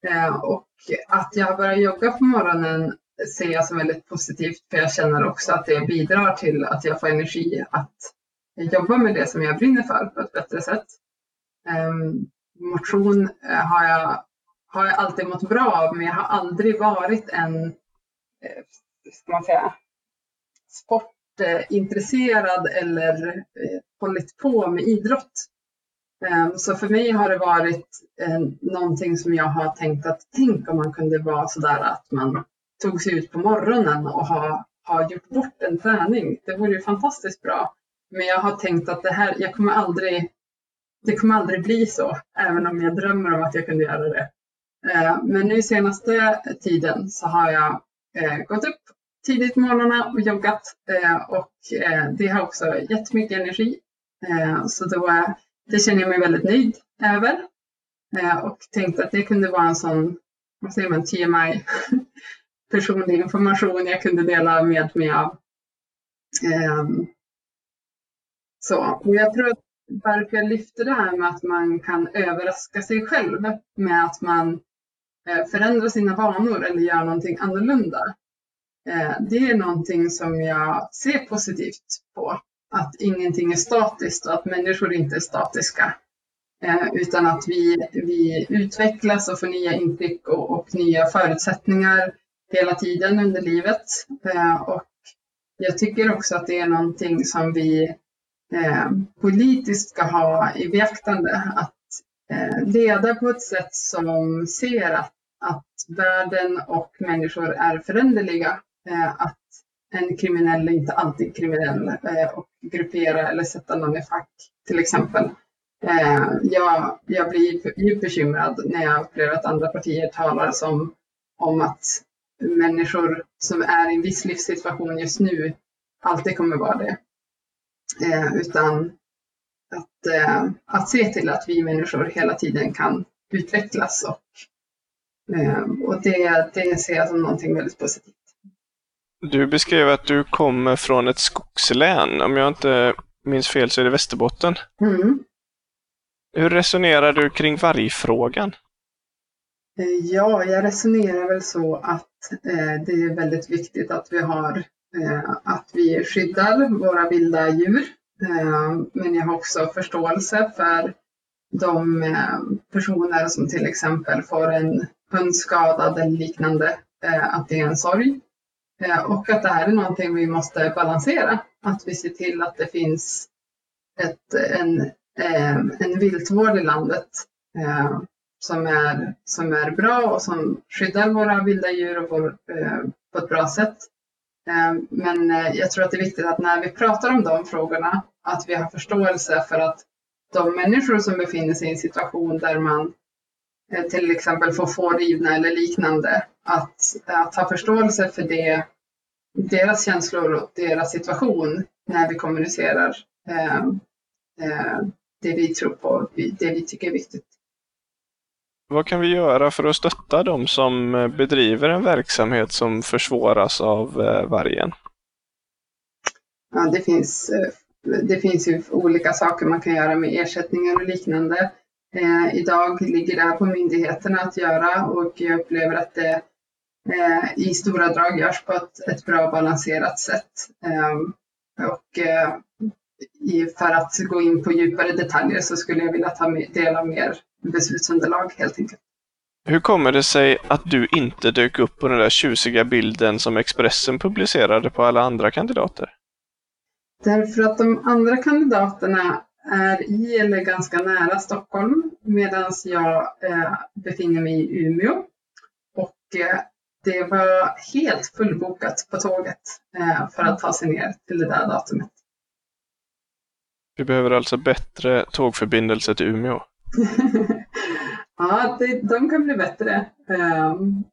Eh, och att jag börjar jogga på morgonen ser jag som väldigt positivt för jag känner också att det bidrar till att jag får energi att jobba med det som jag brinner för på ett bättre sätt. Ehm, motion eh, har jag har jag alltid mått bra av, men jag har aldrig varit en, ska man säga, sportintresserad eller eh, hållit på med idrott. Ehm, så för mig har det varit eh, någonting som jag har tänkt att tänk om man kunde vara sådär att man tog sig ut på morgonen och har, ha gjort bort en träning. Det vore ju fantastiskt bra. Men jag har tänkt att det här, jag kommer aldrig, det kommer aldrig bli så, även om jag drömmer om att jag kunde göra det. Ehm, men nu senaste tiden så har jag eh, gått upp tidigt på morgnarna och joggat eh, och eh, det har också gett mycket energi. Eh, så då, det känner jag mig väldigt nöjd över och tänkte att det kunde vara en sån, vad säger man, TMI, personlig information jag kunde dela med mig av. Ehm, så, och jag tror att varför jag lyfter det här med att man kan överraska sig själv med att man förändrar sina vanor eller gör någonting annorlunda. Eh, det är någonting som jag ser positivt på. Att ingenting är statiskt och att människor inte är statiska. Eh, utan att vi, vi utvecklas och får nya intryck och, och nya förutsättningar hela tiden under livet. Eh, och jag tycker också att det är någonting som vi politiskt ska ha i beaktande. Att leda på ett sätt som ser att att världen och människor är föränderliga. Eh, att en kriminell är inte alltid kriminell eh, och gruppera eller sätta någon i fack till exempel. Eh, jag, jag blir djupt bekymrad när jag upplever att andra partier talar som, om att människor som är i en viss livssituation just nu alltid kommer vara det. Eh, utan att, eh, att se till att vi människor hela tiden kan utvecklas och eh, och det, det ser jag som någonting väldigt positivt. Du beskrev att du kommer från ett skogslän. Om jag inte minns fel så är det Västerbotten. Mm. Hur resonerar du kring vargfrågan? Eh, ja, jag resonerar väl så att eh, det är väldigt viktigt att vi har eh, att vi skyddar våra vilda djur. Eh, men jag har också förståelse för de eh, personer som till exempel får en hundskadad eller liknande, eh, att det är en sorg. Eh, och att det här är någonting vi måste balansera. Att vi ser till att det finns ett, en, eh, en viltvård i landet eh, som är, som är bra och som skyddar våra vilda djur och vår, på ett bra sätt. Men jag tror att det är viktigt att när vi pratar om de frågorna, att vi har förståelse för att de människor som befinner sig i en situation där man till exempel får få rivna eller liknande, att, att ha förståelse för det, deras känslor och deras situation när vi kommunicerar eh, eh, det vi tror på, det vi tycker är viktigt. Vad kan vi göra för att stötta de som bedriver en verksamhet som försvåras av eh, vargen? Ja, det finns, det finns ju olika saker man kan göra med ersättningar och liknande. Eh, idag ligger det på myndigheterna att göra och jag upplever att det eh, i stora drag görs på ett, ett bra balanserat sätt. Eh, och eh, för att gå in på djupare detaljer så skulle jag vilja ta del av mer beslutsunderlag helt enkelt. Hur kommer det sig att du inte dök upp på den där tjusiga bilden som Expressen publicerade på alla andra kandidater? Därför att de andra kandidaterna är i eller ganska nära Stockholm medan jag eh, befinner mig i Umeå. Och eh, det var helt fullbokat på tåget eh, för att ta sig ner till det där datumet. Vi behöver alltså bättre tågförbindelse till Umeå? ja, det, de kan bli bättre. Um,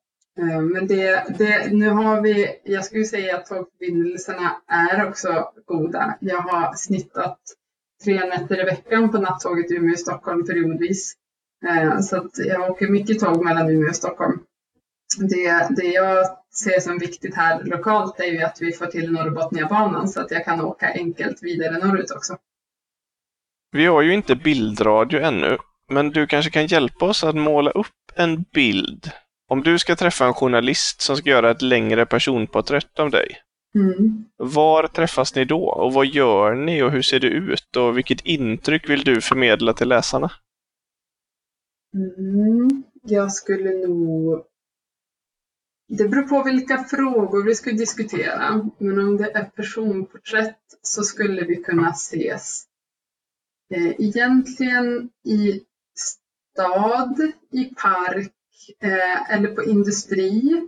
men det, det, nu har vi, jag skulle säga att tågförbindelserna är också goda. Jag har snittat tre nätter i veckan på nattåget Umeå-Stockholm periodvis. Eh, så att jag åker mycket tåg mellan Umeå och Stockholm. Det, det jag ser som viktigt här lokalt är ju att vi får till Norrbotniabanan så att jag kan åka enkelt vidare norrut också. Vi har ju inte bildradio ännu, men du kanske kan hjälpa oss att måla upp en bild. Om du ska träffa en journalist som ska göra ett längre personporträtt av dig, Mm. Var träffas ni då och vad gör ni och hur ser det ut och vilket intryck vill du förmedla till läsarna? Mm, jag skulle nog... Det beror på vilka frågor vi ska diskutera. Men om det är personporträtt så skulle vi kunna ses eh, egentligen i stad, i park eh, eller på industri.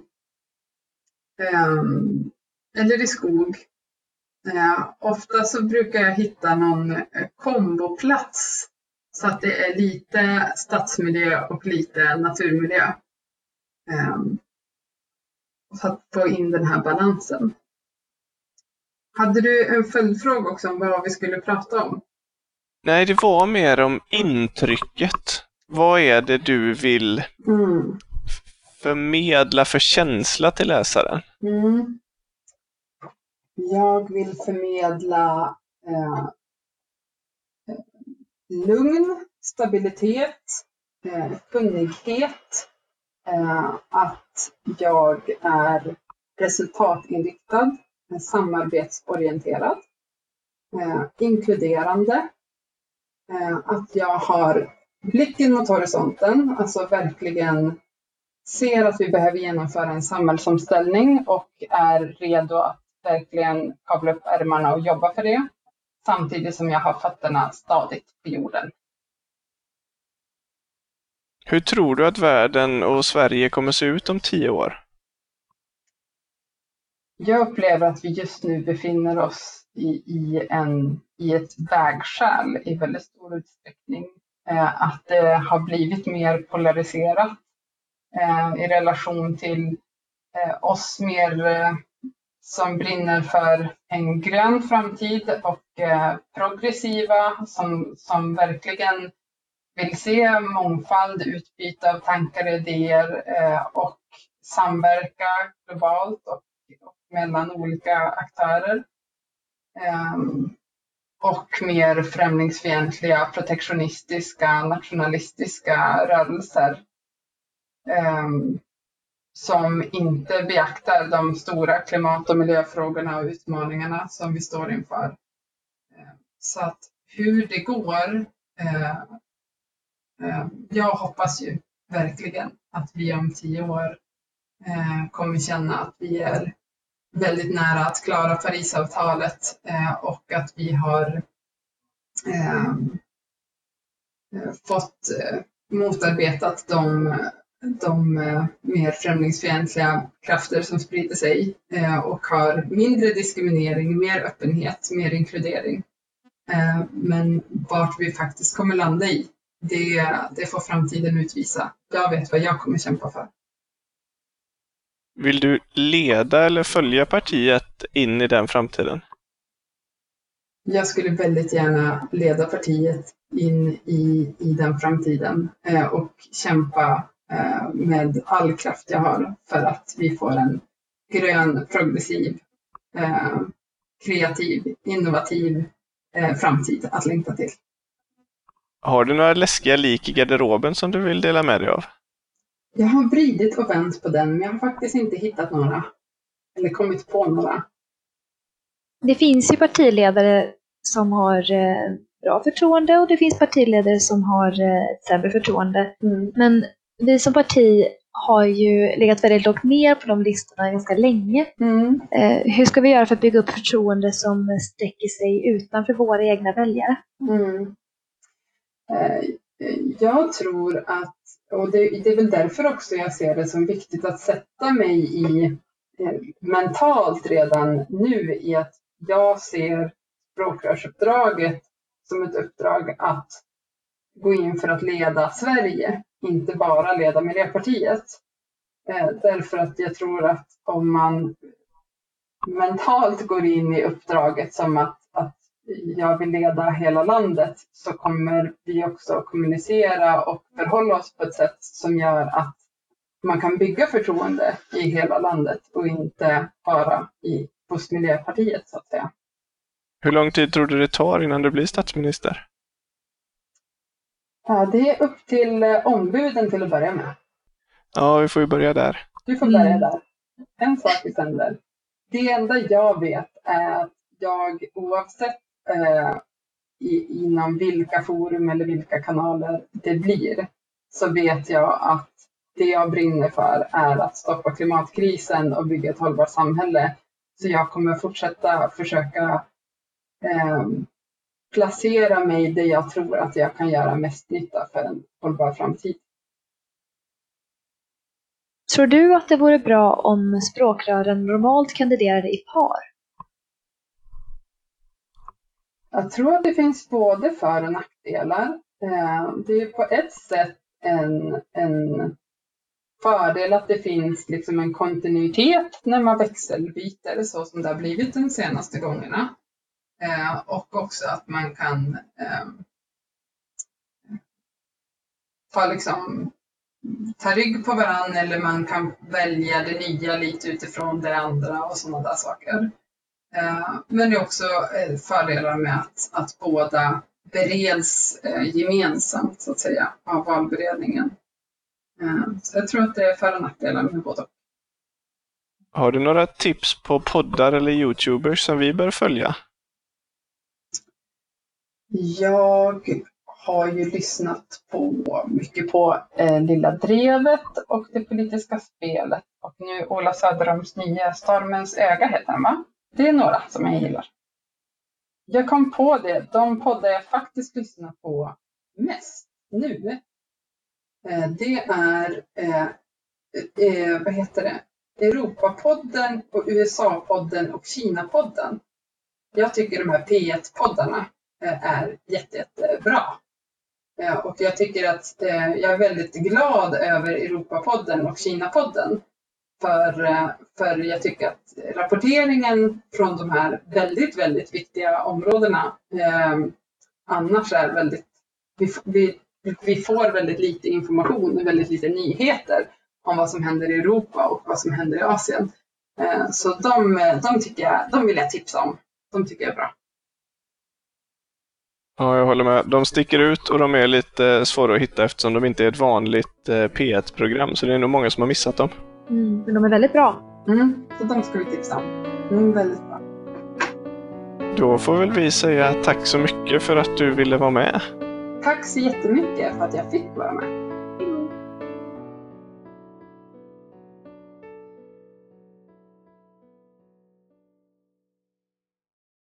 Ehm, eller i skog. Eh, ofta så brukar jag hitta någon komboplats så att det är lite stadsmiljö och lite naturmiljö. Ehm, för att få in den här balansen. Hade du en följdfråga också om vad vi skulle prata om? Nej, det var mer om intrycket. Vad är det du vill mm. förmedla för känsla till läsaren? Mm. Jag vill förmedla eh, lugn, stabilitet, eh, kunnighet, Eh, att jag är resultatinriktad, eh, samarbetsorienterad, eh, inkluderande, att jag har blicken mot horisonten, alltså verkligen ser att vi behöver genomföra en samhällsomställning och är redo att verkligen kavla upp ärmarna och jobba för det samtidigt som jag har fötterna stadigt på jorden. Hur tror du att världen och Sverige kommer se ut om tio år? Jag upplever att vi just nu befinner oss i, i, en, i ett vägskäl i väldigt stor utsträckning. Eh, att det har blivit mer polariserat eh, i relation till eh, oss mer eh, som brinner för en grön framtid och eh, progressiva som, som verkligen vill se mångfald, utbyte av tankar och idéer eh, och samverka globalt och, mellan olika aktörer. Ehm, och mer främlingsfientliga, protektionistiska, nationalistiska rörelser. Ehm, som inte beaktar de stora klimat och miljöfrågorna och utmaningarna som vi står inför. Ehm, så att hur det går, eh, Eh, jag hoppas ju verkligen att vi om tio år eh, kommer känna att vi är väldigt nära att klara Parisavtalet eh, och att vi har fått motarbetat de de mer främlingsfientliga krafter som sprider sig och har mindre diskriminering, mer öppenhet, mer inkludering. Men vart vi faktiskt kommer landa i, det, det får framtiden utvisa. Jag vet vad jag kommer kämpa för. Vill du leda eller följa partiet in i den framtiden? Jag skulle väldigt gärna leda partiet in i, i den framtiden och kämpa Eh, med all kraft jag har för att vi får en grön, progressiv, eh, kreativ, innovativ eh, framtid att längta till. Har du några läskiga lik i garderoben som du vill dela med dig av? Jag har vridit och vänt på den, men jag har faktiskt inte hittat några. Eller kommit på några. Det finns ju partiledare som har bra förtroende och det finns partiledare som har sämre förtroende. Mm. Men vi som parti har ju legat väldigt lågt ner på de listorna ganska länge. Mm. Eh, hur ska vi göra för att bygga upp förtroende som sträcker sig utanför våra egna väljare? Mm. Eh, jag tror att, och det, det, är väl därför också jag ser det som viktigt att sätta mig i eh, mentalt redan nu i att jag ser språkrörsuppdraget som ett uppdrag att gå in för att leda Sverige inte bara leda Miljöpartiet. Eh, därför att jag tror att om man mentalt går in i uppdraget som att jag vill leda hela landet så kommer vi också kommunicera och förhålla oss på ett sätt som gör att man kan bygga förtroende i hela landet och inte bara i, hos Miljöpartiet så att säga. Hur lång tid tror du det tar innan du blir statsminister? Ja, det är upp till eh, ombuden till att börja med. Ja, vi får ju börja där. Du får börja mm. där. En sak i sänder. Det enda jag vet är att jag oavsett eh, i, inom vilka forum eller vilka kanaler det blir så vet jag att det jag brinner för är att stoppa klimatkrisen och bygga ett hållbart samhälle. Så jag kommer fortsätta försöka eh, placera mig där jag tror att jag kan göra mest nytta för en hållbar framtid. Tror du att det vore bra om språkrören normalt kandiderade i par? Jag tror att det finns både för och nackdelar. Eh, det är på ett sätt en, en fördel att det finns liksom en kontinuitet när man växelbyter så som det har blivit de senaste gångerna. Eh, och också att man kan eh, ta, liksom, ta rygg på varandra eller man kan välja det nya lite utifrån det andra och sådana där saker. Eh, men det är också eh, fördelar med att, att båda bereds eh, gemensamt så att säga av valberedningen. Så jag tror att det är för och nackdelar med båda. Har du några tips på poddar eller Youtubers som vi bör följa? Jag har ju lyssnat på mycket på eh, Lilla Drevet och Det politiska spelet och nu Ola Söderholms nya Stormens öga heter den va? Det är några som jag gillar. Jag kom på det, de poddar jag faktiskt lyssnar på mest nu, eh, det är, eh, eh, vad heter det, Europapodden och USA-podden och Kina-podden. Jag tycker de här P1-poddarna eh, är jätte, jättebra. Och jag tycker att jag är väldigt glad över Europapodden och Kina-podden. För, eh, för jag tycker att rapporteringen från de här väldigt, väldigt viktiga områdena eh, annars är väldigt, vi, vi, vi får väldigt lite information, väldigt lite nyheter om vad som händer i Europa och vad som händer i Asien. Eh, så de, eh, de, tycker jag, de vill jag tipsa om. De tycker jag är bra. Ja, jag håller med. De sticker ut och de är lite svåra att hitta eftersom de inte är ett vanligt eh, P1-program. Så det är nog många som har missat dem. Mm, men de är väldigt bra. Mm, så de ska vi tipsa om. Mm, väldigt bra. Då får väl vi säga tack så mycket för att du ville vara med. Tack så jättemycket för att jag fick vara med.